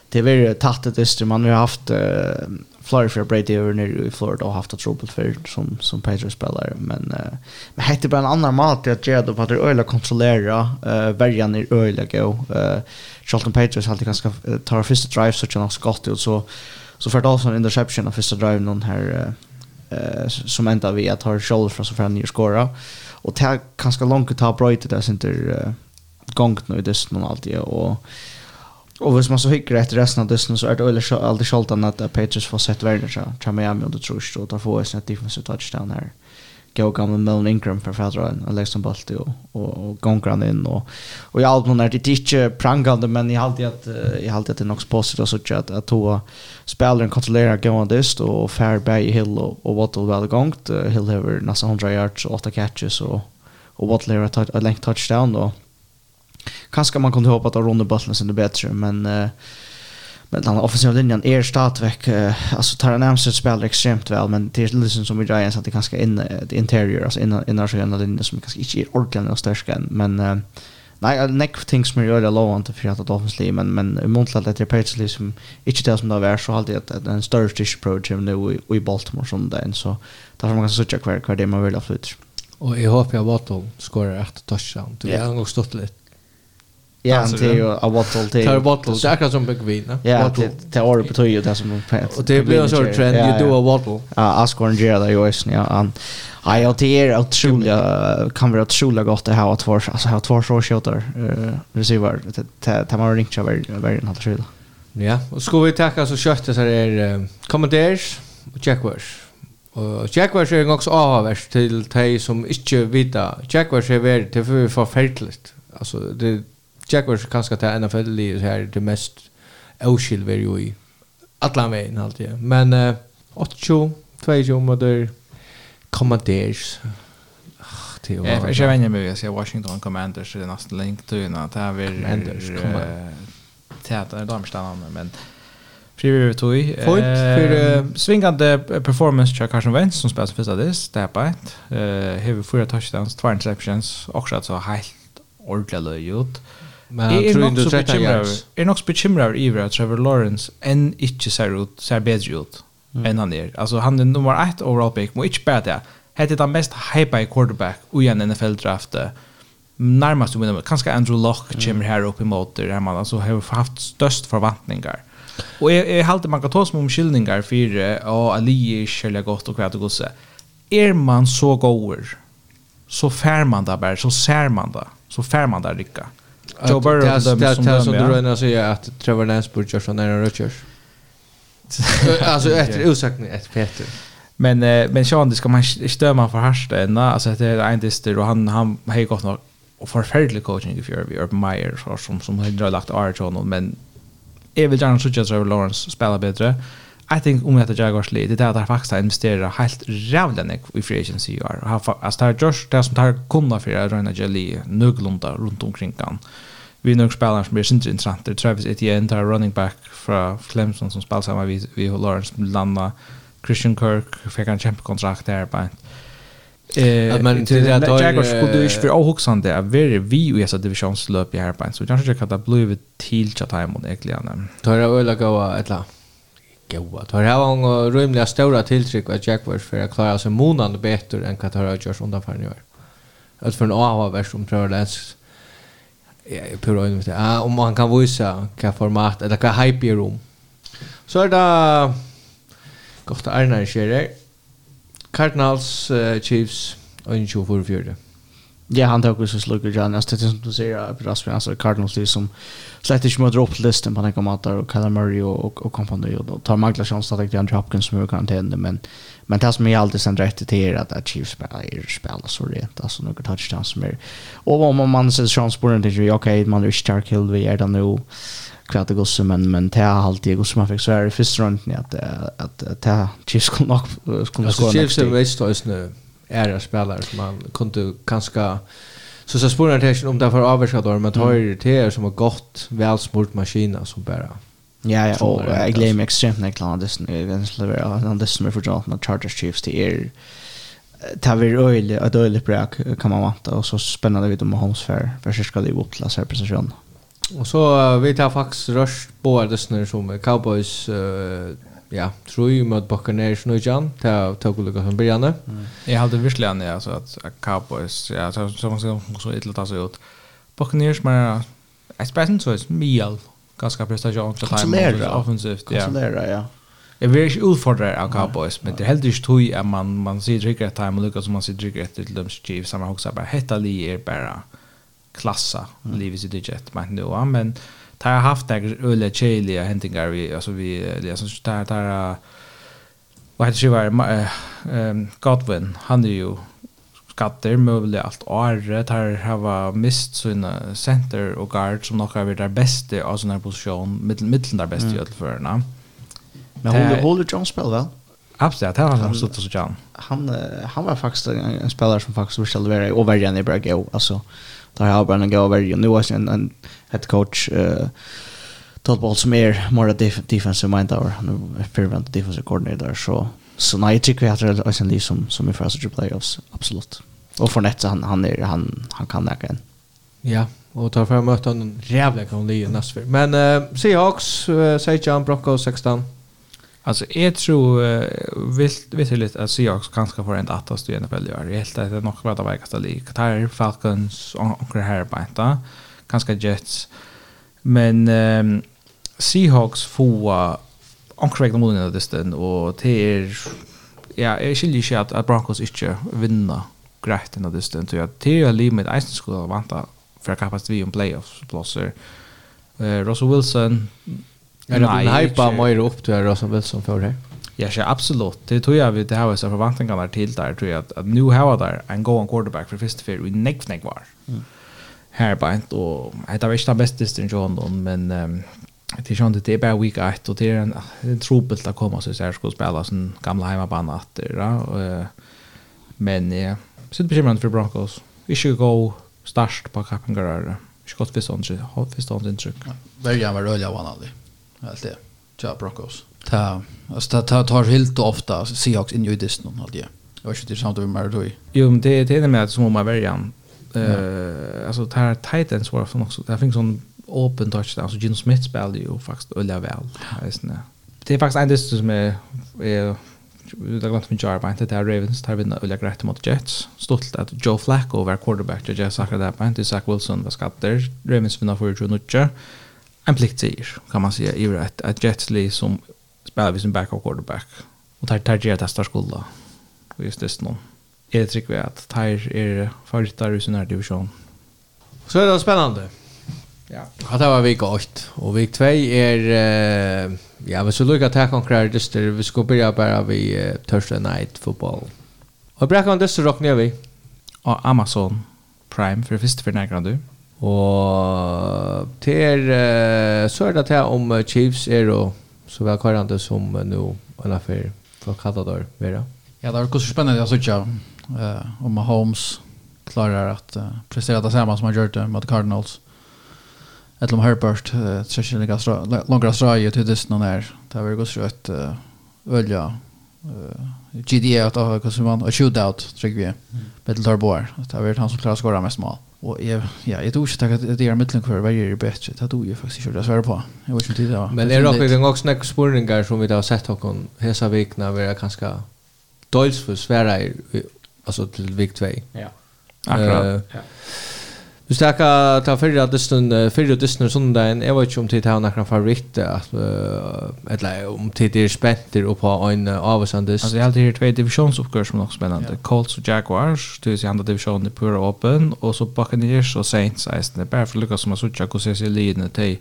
Det är väl tatt det man har haft Florida för Brady över nere i Florida och haft ett trubbel för som som Patriots spelare men uh, men hette bara en annan mat att göra då på att öla kontrollera uh, värjan i öliga go uh, Charlton Patriots alltid ganska uh, tar första drive så tjänar skott och så så för Dawson interception av första drive någon här uh, uh, som ända vi att har Charles från så för ny skora och det ganska långt att ta bröjt det där inte uh, gångt nu det dessen och och Och hvis man så hickar efter resten av Disney så är det väl alltid sjaltan att Patriots får sett världen så tror Miami och det tror jag och tar få ett snett defensive touchdown här. Gå gamla Melvin Ingram för fadraren och Alexander Balti och, och, och han in och, och jag allt någon är det inte prangande men jag alltid att jag alltid att det är något positivt och så att att två spelaren kontrollerar gående dist och fair Fairberg Hill och, och Waddle väl gångt Hill har nästan 100 yards och 8 catches och och Waddle har ett längt touchdown och Kanske man kunde hoppa att runda bollen sen det bättre men uh, men den offensiva linjen är startväck uh, alltså Taran Amster spelar extremt väl men det är liksom som i Giants att det kanske in det interior alltså innan innan så den linjen som kanske inte är ordentligt och stark än men uh, nej neck things det öliga lovande för att offensivt men men i Montreal det är precis liksom inte det som det var så alltid att, att en större dish approach nu i, i Baltimore som den så därför man kan söka kvar kvar det man vill ha flytt och jeg hoppas jag Watt skorar ett touchdown. Det har nog stått litt Ja, det är ju av bottle till. Tar bottle. Det er akkurat som big vin, va? Ja, det är året betyder det som pet. Och det blir en sorts trend you do a bottle. Ja, Asgården Gerard det ju är ja. Han Ja, jag tycker att Trulja kan vara Trulja gott det här att vara alltså här två så skjuter eh receiver det det man ringt över över den här Trulja. Ja, og skal vi tacka så kött så er är commanders och checkwash. Och Jaguars är också avhavers til de som ikke vita. Jaguars er värd till för förfärligt. Altså, det Jaguars kanskje til NFL i så her det mest avskill vi jo i alla veien alltid. Men uh, 8-2, 2-2 mot der Commanders. Jag vet inte vänner med att säga Washington Commanders i den nästa länk till innan. Det här är Commanders, Commanders. damstannande, men Frivillig vi tog. Fort för svingande performance till Carson Wentz som spelar som första diss. Det är på ett. Hever fyra touchdowns, två interceptions. Också att så helt ordentligt löj ut. Men jag tror inte det är Är nog bekymrar över att Trevor Lawrence än inte ser ut ser bättre ut mm. än han är. Alltså han är nummer 1 overall pick, men inte bara det. Det är den mest hypade quarterback i en NFL-draft. Närmast du kanske Andrew Luck kommer här uppe emot det där man alltså har haft störst förväntningar. Och jag, jag halte man kan ta som omkyldningar för och Ali är kärliga gott och kvärt och gosse. Är man så gåor så fär man det bara, så ser man det, så fär man det rycka. Joe Burrow det är som du redan säger att Trevor Lance borde göra från Aaron Rodgers. alltså efter ursäkten ett Peter. Men eh, men Sean det ska man stöma för harsta ända alltså det är en dyster och han han har gått något och förfärlig coaching if you're Urban Meyer som som har lagt Archon men jag vill gärna så att Trevor Lawrence spelar bättre. I think om att Jaguars lead det där där faktiskt investera helt rävlande i free agency you are Har alltså tar Josh det som tar kunna för att Ryan Jelly nuglunda runt omkring kan. Vi nog spelar som är synte intressant. det Travis Etienne tar running back från Clemson som spelar samma vi vi Lawrence Landa Christian Kirk fick en kontrakt där på. Eh, men till det där Jaguars skulle du inte för ohuxande där very vi i så divisionslöp i här på. Så kanske jag kan ta blue till chatta imon egentligen. Tar jag öla gå ett la goa. Tar här var en rymliga stora tilltryck att Jaguars för att klara sig månaden bättre än Qatar har gjort undan för i. Att för en AHA-vers som prövar Ja, jag prövar inte ah, om man kan visa vilka format eller vilka hype i rum. Så är det gott att Arnar sker Cardinals uh, Chiefs och 24-4. Ja, han tar också slugger Jan. Alltså det som du säger, Rasmus, alltså Cardinals det som släppte inte möter upp listan på några matar och Kyler Murray och, och, och kompani och tar Magla chans att det är Andrew Hopkins som är karantän. men men det som är alltid sen rätt till är att Chiefs spelar spelar så rent alltså några touchdowns som är och om man ser chans på den det är okej man är stark hill vi är där nu kvart det går men men det har alltid gått som man fick så är det första runden att att att Chiefs skulle nog kommer skåra. Chiefs är väl störs nu ära spelare som man kunde kanske så så spårar det om därför avskador men tar det till som har gått välsmort maskina som bara Ja, ja, og jeg gleder meg ekstremt når jeg klarer Andersen. Jeg vet ikke det som er fortalt med Chargers Chiefs. Det er det er øyelig, et øyelig brak kan man vante, og så spennende vidt om Mahomes for, for så skal de opp til denne prestasjonen. Og så vi tar faktisk røst på det som Cowboys uh, ja, tror ju mot Buccaneers nu igen. Ta ta tog lucka från början. Jag hade verkligen ja så att Cowboys ja så så man så ett lite så ut. Buccaneers men jag spelar så är Miel ganska prestation för time offensivt ja. Konsolera ja. Jag vill ju utfordra av Cowboys, men det är helt inte tog att man, man ser dricker time och lyckas som man ser dricker ett till dem Chiefs. samma också bara hetta li är bara klassa, mm. livet i digit, men nu, men tar har haft där öle chili och händingar vi alltså vi det liksom där där vad heter det var ehm Godwin. Han är ju skatter möjligt allt året har hava mist sina center och guard som nog har varit där bästa av såna position. Mitten mitten där bästa i alla förna Men hon håller John spel väl? Absolut, han har stått så John. Han han var faktiskt en, spelare som faktiskt ville vara över övergen i Brago alltså där har bara en gå över nu och sen en head coach eh Todd Ball som är mer defensive mind där nu prevent defensive coordinator så så nej tycker jag att det är sen liksom som i första playoffs absolut. Och för nästa han han är han han kan det igen Ja, och tar fram möta en jävla kan lira nästa. Men eh Seahawks, Sajan Broncos 16. Alltså jag tror vilt vet du lite att Seahawks kanske får en att stå i NFL gör. Jag helt att det nog vad det verkar ställa Qatar Falcons och det här på inte. Kanske Jets. Men um, Seahawks får omkring de månaderna distan och till ja, jag skulle ju att, att Broncos inte vinner grejt innan distan. Så jag det jag liv med Eisen skulle vanta för att kappas vi om playoffs-plåser. Uh, Russell Wilson Er det en hype mer upp till det som väl som för det? Ja, ja, absolut. Det tror jag vi det har så förväntningarna till där tror jag att, att nu har där en go quarterback för första fyra i neck neck var. Mm. Här bara inte och det var inte den bästa distinktionen men um, det är ju inte det bara week 8 och det är en, en trubbelt att komma så här ska spela sån gamla hemmabana att ja, och, men ja, så det bekymrar för Broncos. Vi ska gå start på Kappengarare. Skott för sånt, har för sånt intryck. Börjar med röja vanligt allt det. Ja, Broncos. Ta, alltså ta ta tar helt ofta Seahawks in i distan om allt. Jag vet inte samt hur mer då. Jo, men det det är med att som man väljer. Eh alltså tar Titans var från också. Jag fick sån open touchdown så Gino Smith spelade ju faktiskt öliga väl. Det är faktiskt en distan som är är det glömt med Jarba inte där Ravens tar vinna öliga rätt mot Jets. Stolt att Joe Flacco var quarterback till Jets sakra där på inte Zach Wilson var skatter. Ravens vinner för 2-0 en pliktsiger, kan man säga, i ett, att Jetsley som spelar vid sin back quarterback. Och tar tar det testar skulda Och just det nu. Är det trick att tar är första i sin här division. Så är det spännande. Ja. Ja, det var vik 8. och vik 2 är Uh, ja, vi så lucka ta konkret just vi ska börja bara vi uh, Thursday night football. Och bra man dyster rock rockar vi. Och Amazon Prime för första för några du. Og til uh, så er det til om Chiefs er og så vel har som uh, nå en affær for Katador, Vera. Ja, det er også spennende jeg synes ikke uh, om Holmes klarar at uh, prestera det samme som han gjør det mot Cardinals. Ett om Herbert, uh, trekker lika langere straje til dysten han er. Det var også et uh, ølja uh, GDA, at det var en shootout, trykker vi, mm. Bettel Torboer. Det var han som klarar å skåra mest mål. Mm. Och jag ja, jag tror inte att det är mittlen kvar varje är bättre. Det tror jag faktiskt inte att svär på. Jag vet inte det var. Men är det också en också nästa spårningar som vi har sett och kon hesa vikna vara kanske dels för svära alltså till vikt 2. Ja. Akkurat. Uh, ja. Du snackar ta förra dysten förra dysten söndagen. Jag vet inte om tid har några favorit att eller om tid är spänter upp på en avsandis. Alltså jag hade här två divisionsuppgörelser som också spännande. Yeah. Colts och Jaguars, det är andra divisionen i pura open och så Buccaneers och Saints. Det är bara för lyckas som har suttit och ses i linjen till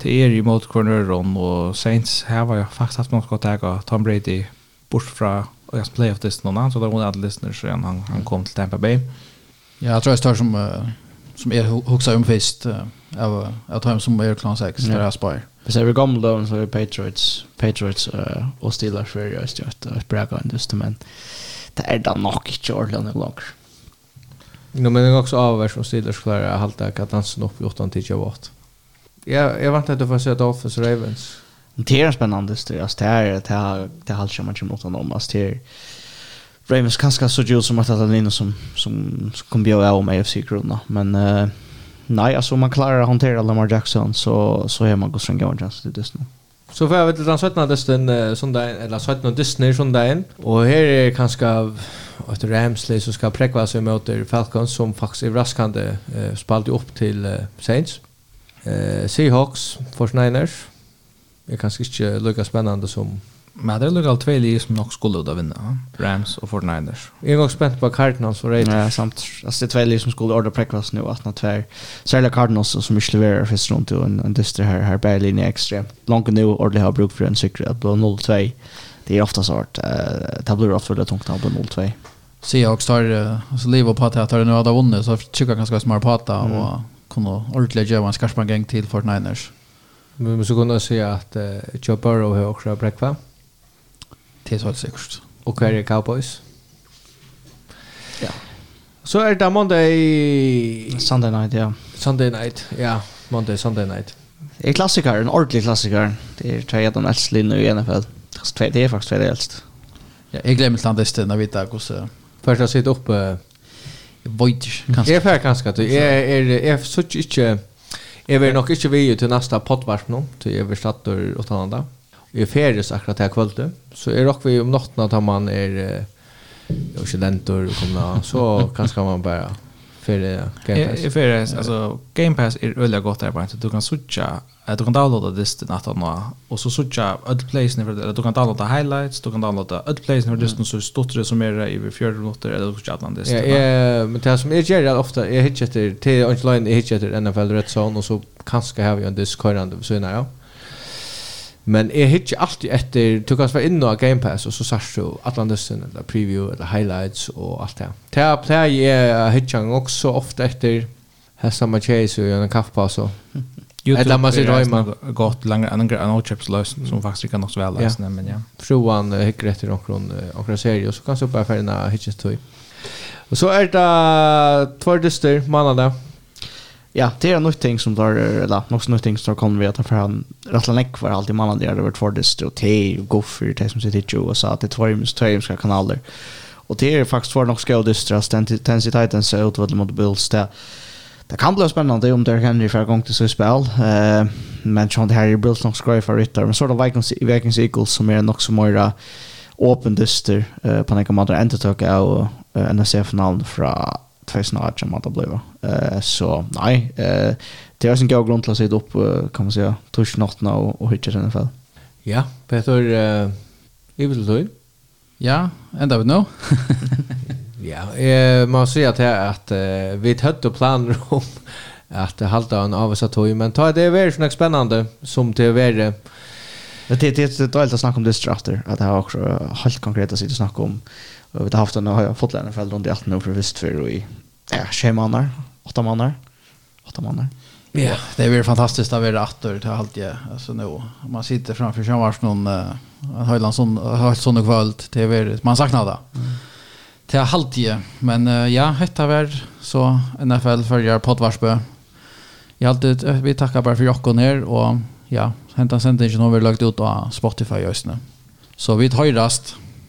till er i mot corneren och Saints här var jag faktiskt haft något gott äga Tom Brady bort från och jag playoff dysten någon annan så där var det listeners så han han kom till Tampa Bay. Ja, jag tror jag står som uh, som jag huxar om först av av hem som är klan 6 där jag spar. Vi ser vi gamla då så är Patriots Patriots uh, och Steelers för just att uh, att bräcka just men det är då nog inte Orlando Block. Nu men jag också av vers och Steelers klarar att halta kadensen upp i 8 till 28. Ja, jag väntar att du får se Dolphins Ravens. Det är spännande det är det är det här halva matchen mot honom. att det Ravens kanske så ju som att det är som som kommer bli av med AFC grunda men uh, nej alltså man klarar att hantera Lamar Jackson så så är man går sen går chans till det nu. Så får jag vet den 17 dysten uh, söndagen eller 17 dysten söndagen och här är kanske att Ramsley så ska präkva sig mot Falcons som faktiskt är raskande uh, spalt upp till uh, Saints. Eh uh, Seahawks, 49ers. Det är kanske inte lika spännande som Men det är lugnt två lag som nog skulle ut vinna. Rams och 49ers. Jag är också spänd på Cardinals och Raiders. Ja, samt. Alltså det är två lag som skulle orda präckvas nu att något tvär. Särskilt Cardinals som inte levererar först runt och en, en dyster här, här bär extra. Långt nu ordentligt har bruk för en cykel att bli 0-2. Det är ofta så att uh, det blir ofta väldigt tungt att bli 0-2. Seahawks tar alltså liv och patta tar nu hade vunnit så tycker jag ganska smart patta mm. och kunde ordentligt göra en skarpman gång till 49ers. Men så kunde jag säga att uh, Joe Burrow har också bräckva. Det er så sikkert. Og hva er det Cowboys? Ja. Så er det Monday... Sunday night, ja. Sunday night, ja. Monday, Sunday night. Det er klassiker, en ordentlig klassiker. Det er tre av de eldste linjer i NFL. Det er faktisk tre av de eldste. Ja, jeg glemmer til andre stedet, jeg vet ikke hvordan... Først har jeg sittet oppe... Void, kanskje. Jeg er kanskje. Jeg er, så ikke... Jeg vil nok ikke vite til neste potvart nå, til jeg vil slett og. Ja i feries akkurat här kvällen så är rock vi om natten att man är och så lentor och komma så kanske man bara för Game Pass. För alltså Game Pass är väldigt gott där bara du kan switcha att du kan downloada det till natten och så switcha öll place när du kan downloada highlights du kan downloada öll place när du så stort det som är i 4 minuter eller så chatta det. Ja, men det som är gärna ofta är hitchet till online är hitchet NFL Red Zone och så kanske har vi en discord så nära. Ja. Men jeg hittir alltid etter, du kan være inne av Game Pass, og så sørst du Atlantissen, eller preview, eller highlights, og alt det. Det er pleier jeg hittir han også ofte etter, her samme tjeis og gjør en kaffepass, og YouTube man är röjma. gått längre än en outchips-lös som faktiskt kan också väl läsa. Ja. Men ja. Fruan hickar efter någon serie och så kan du bara färgerna hittas tog. Och så är det två dyster månader. Ja, det är något ting som där eller något något ting som kommer vi att för han rattla näck för alltid man hade det varit för det stod te gå för det som sitter ju och sa att det var ju två ska kanaler. Och det är faktiskt för något ska det stress den intensiteten så ut vad det mot Bills där. Det kan bli spännande om det kan för gång till så spel. Eh men Sean Harry Bills nog skoj för rytter men sort of Vikings Vikings Eagles som är nog så mera öppen dyster på några månader inte och av NSF-finalen från 2018 man det blev. Eh så nej, eh det är en god grund till att sitta upp kan man säga tusch natten och och hitcha den fall. Ja, Peter eh är väl då? Ja, ända vi nu. Ja, eh man ser att att vi hade planer om att hålla en avsa tog men ta det är väldigt spännande som det är Det det det är dåligt att snacka om det stratter att det har också helt konkret konkreta sitter snacka om Och vi har haft en har fått lära fall runt i 18 år för visst för i ja, fem månader, åtta månader. Åtta månader. Ja, det är väl fantastiskt att vara åtta till allt jag alltså nu. Man sitter framför sig vars någon en Höjlandsson har sån kväll det är man saknar det. Mm. Till allt jag men ja, hetta var så NFL följer poddvarsbö. Jag alltid vi tackar bara för Jocko ner och ja, hämta sentingen har vi lagt ut på Spotify just nu. Så vi höjrast.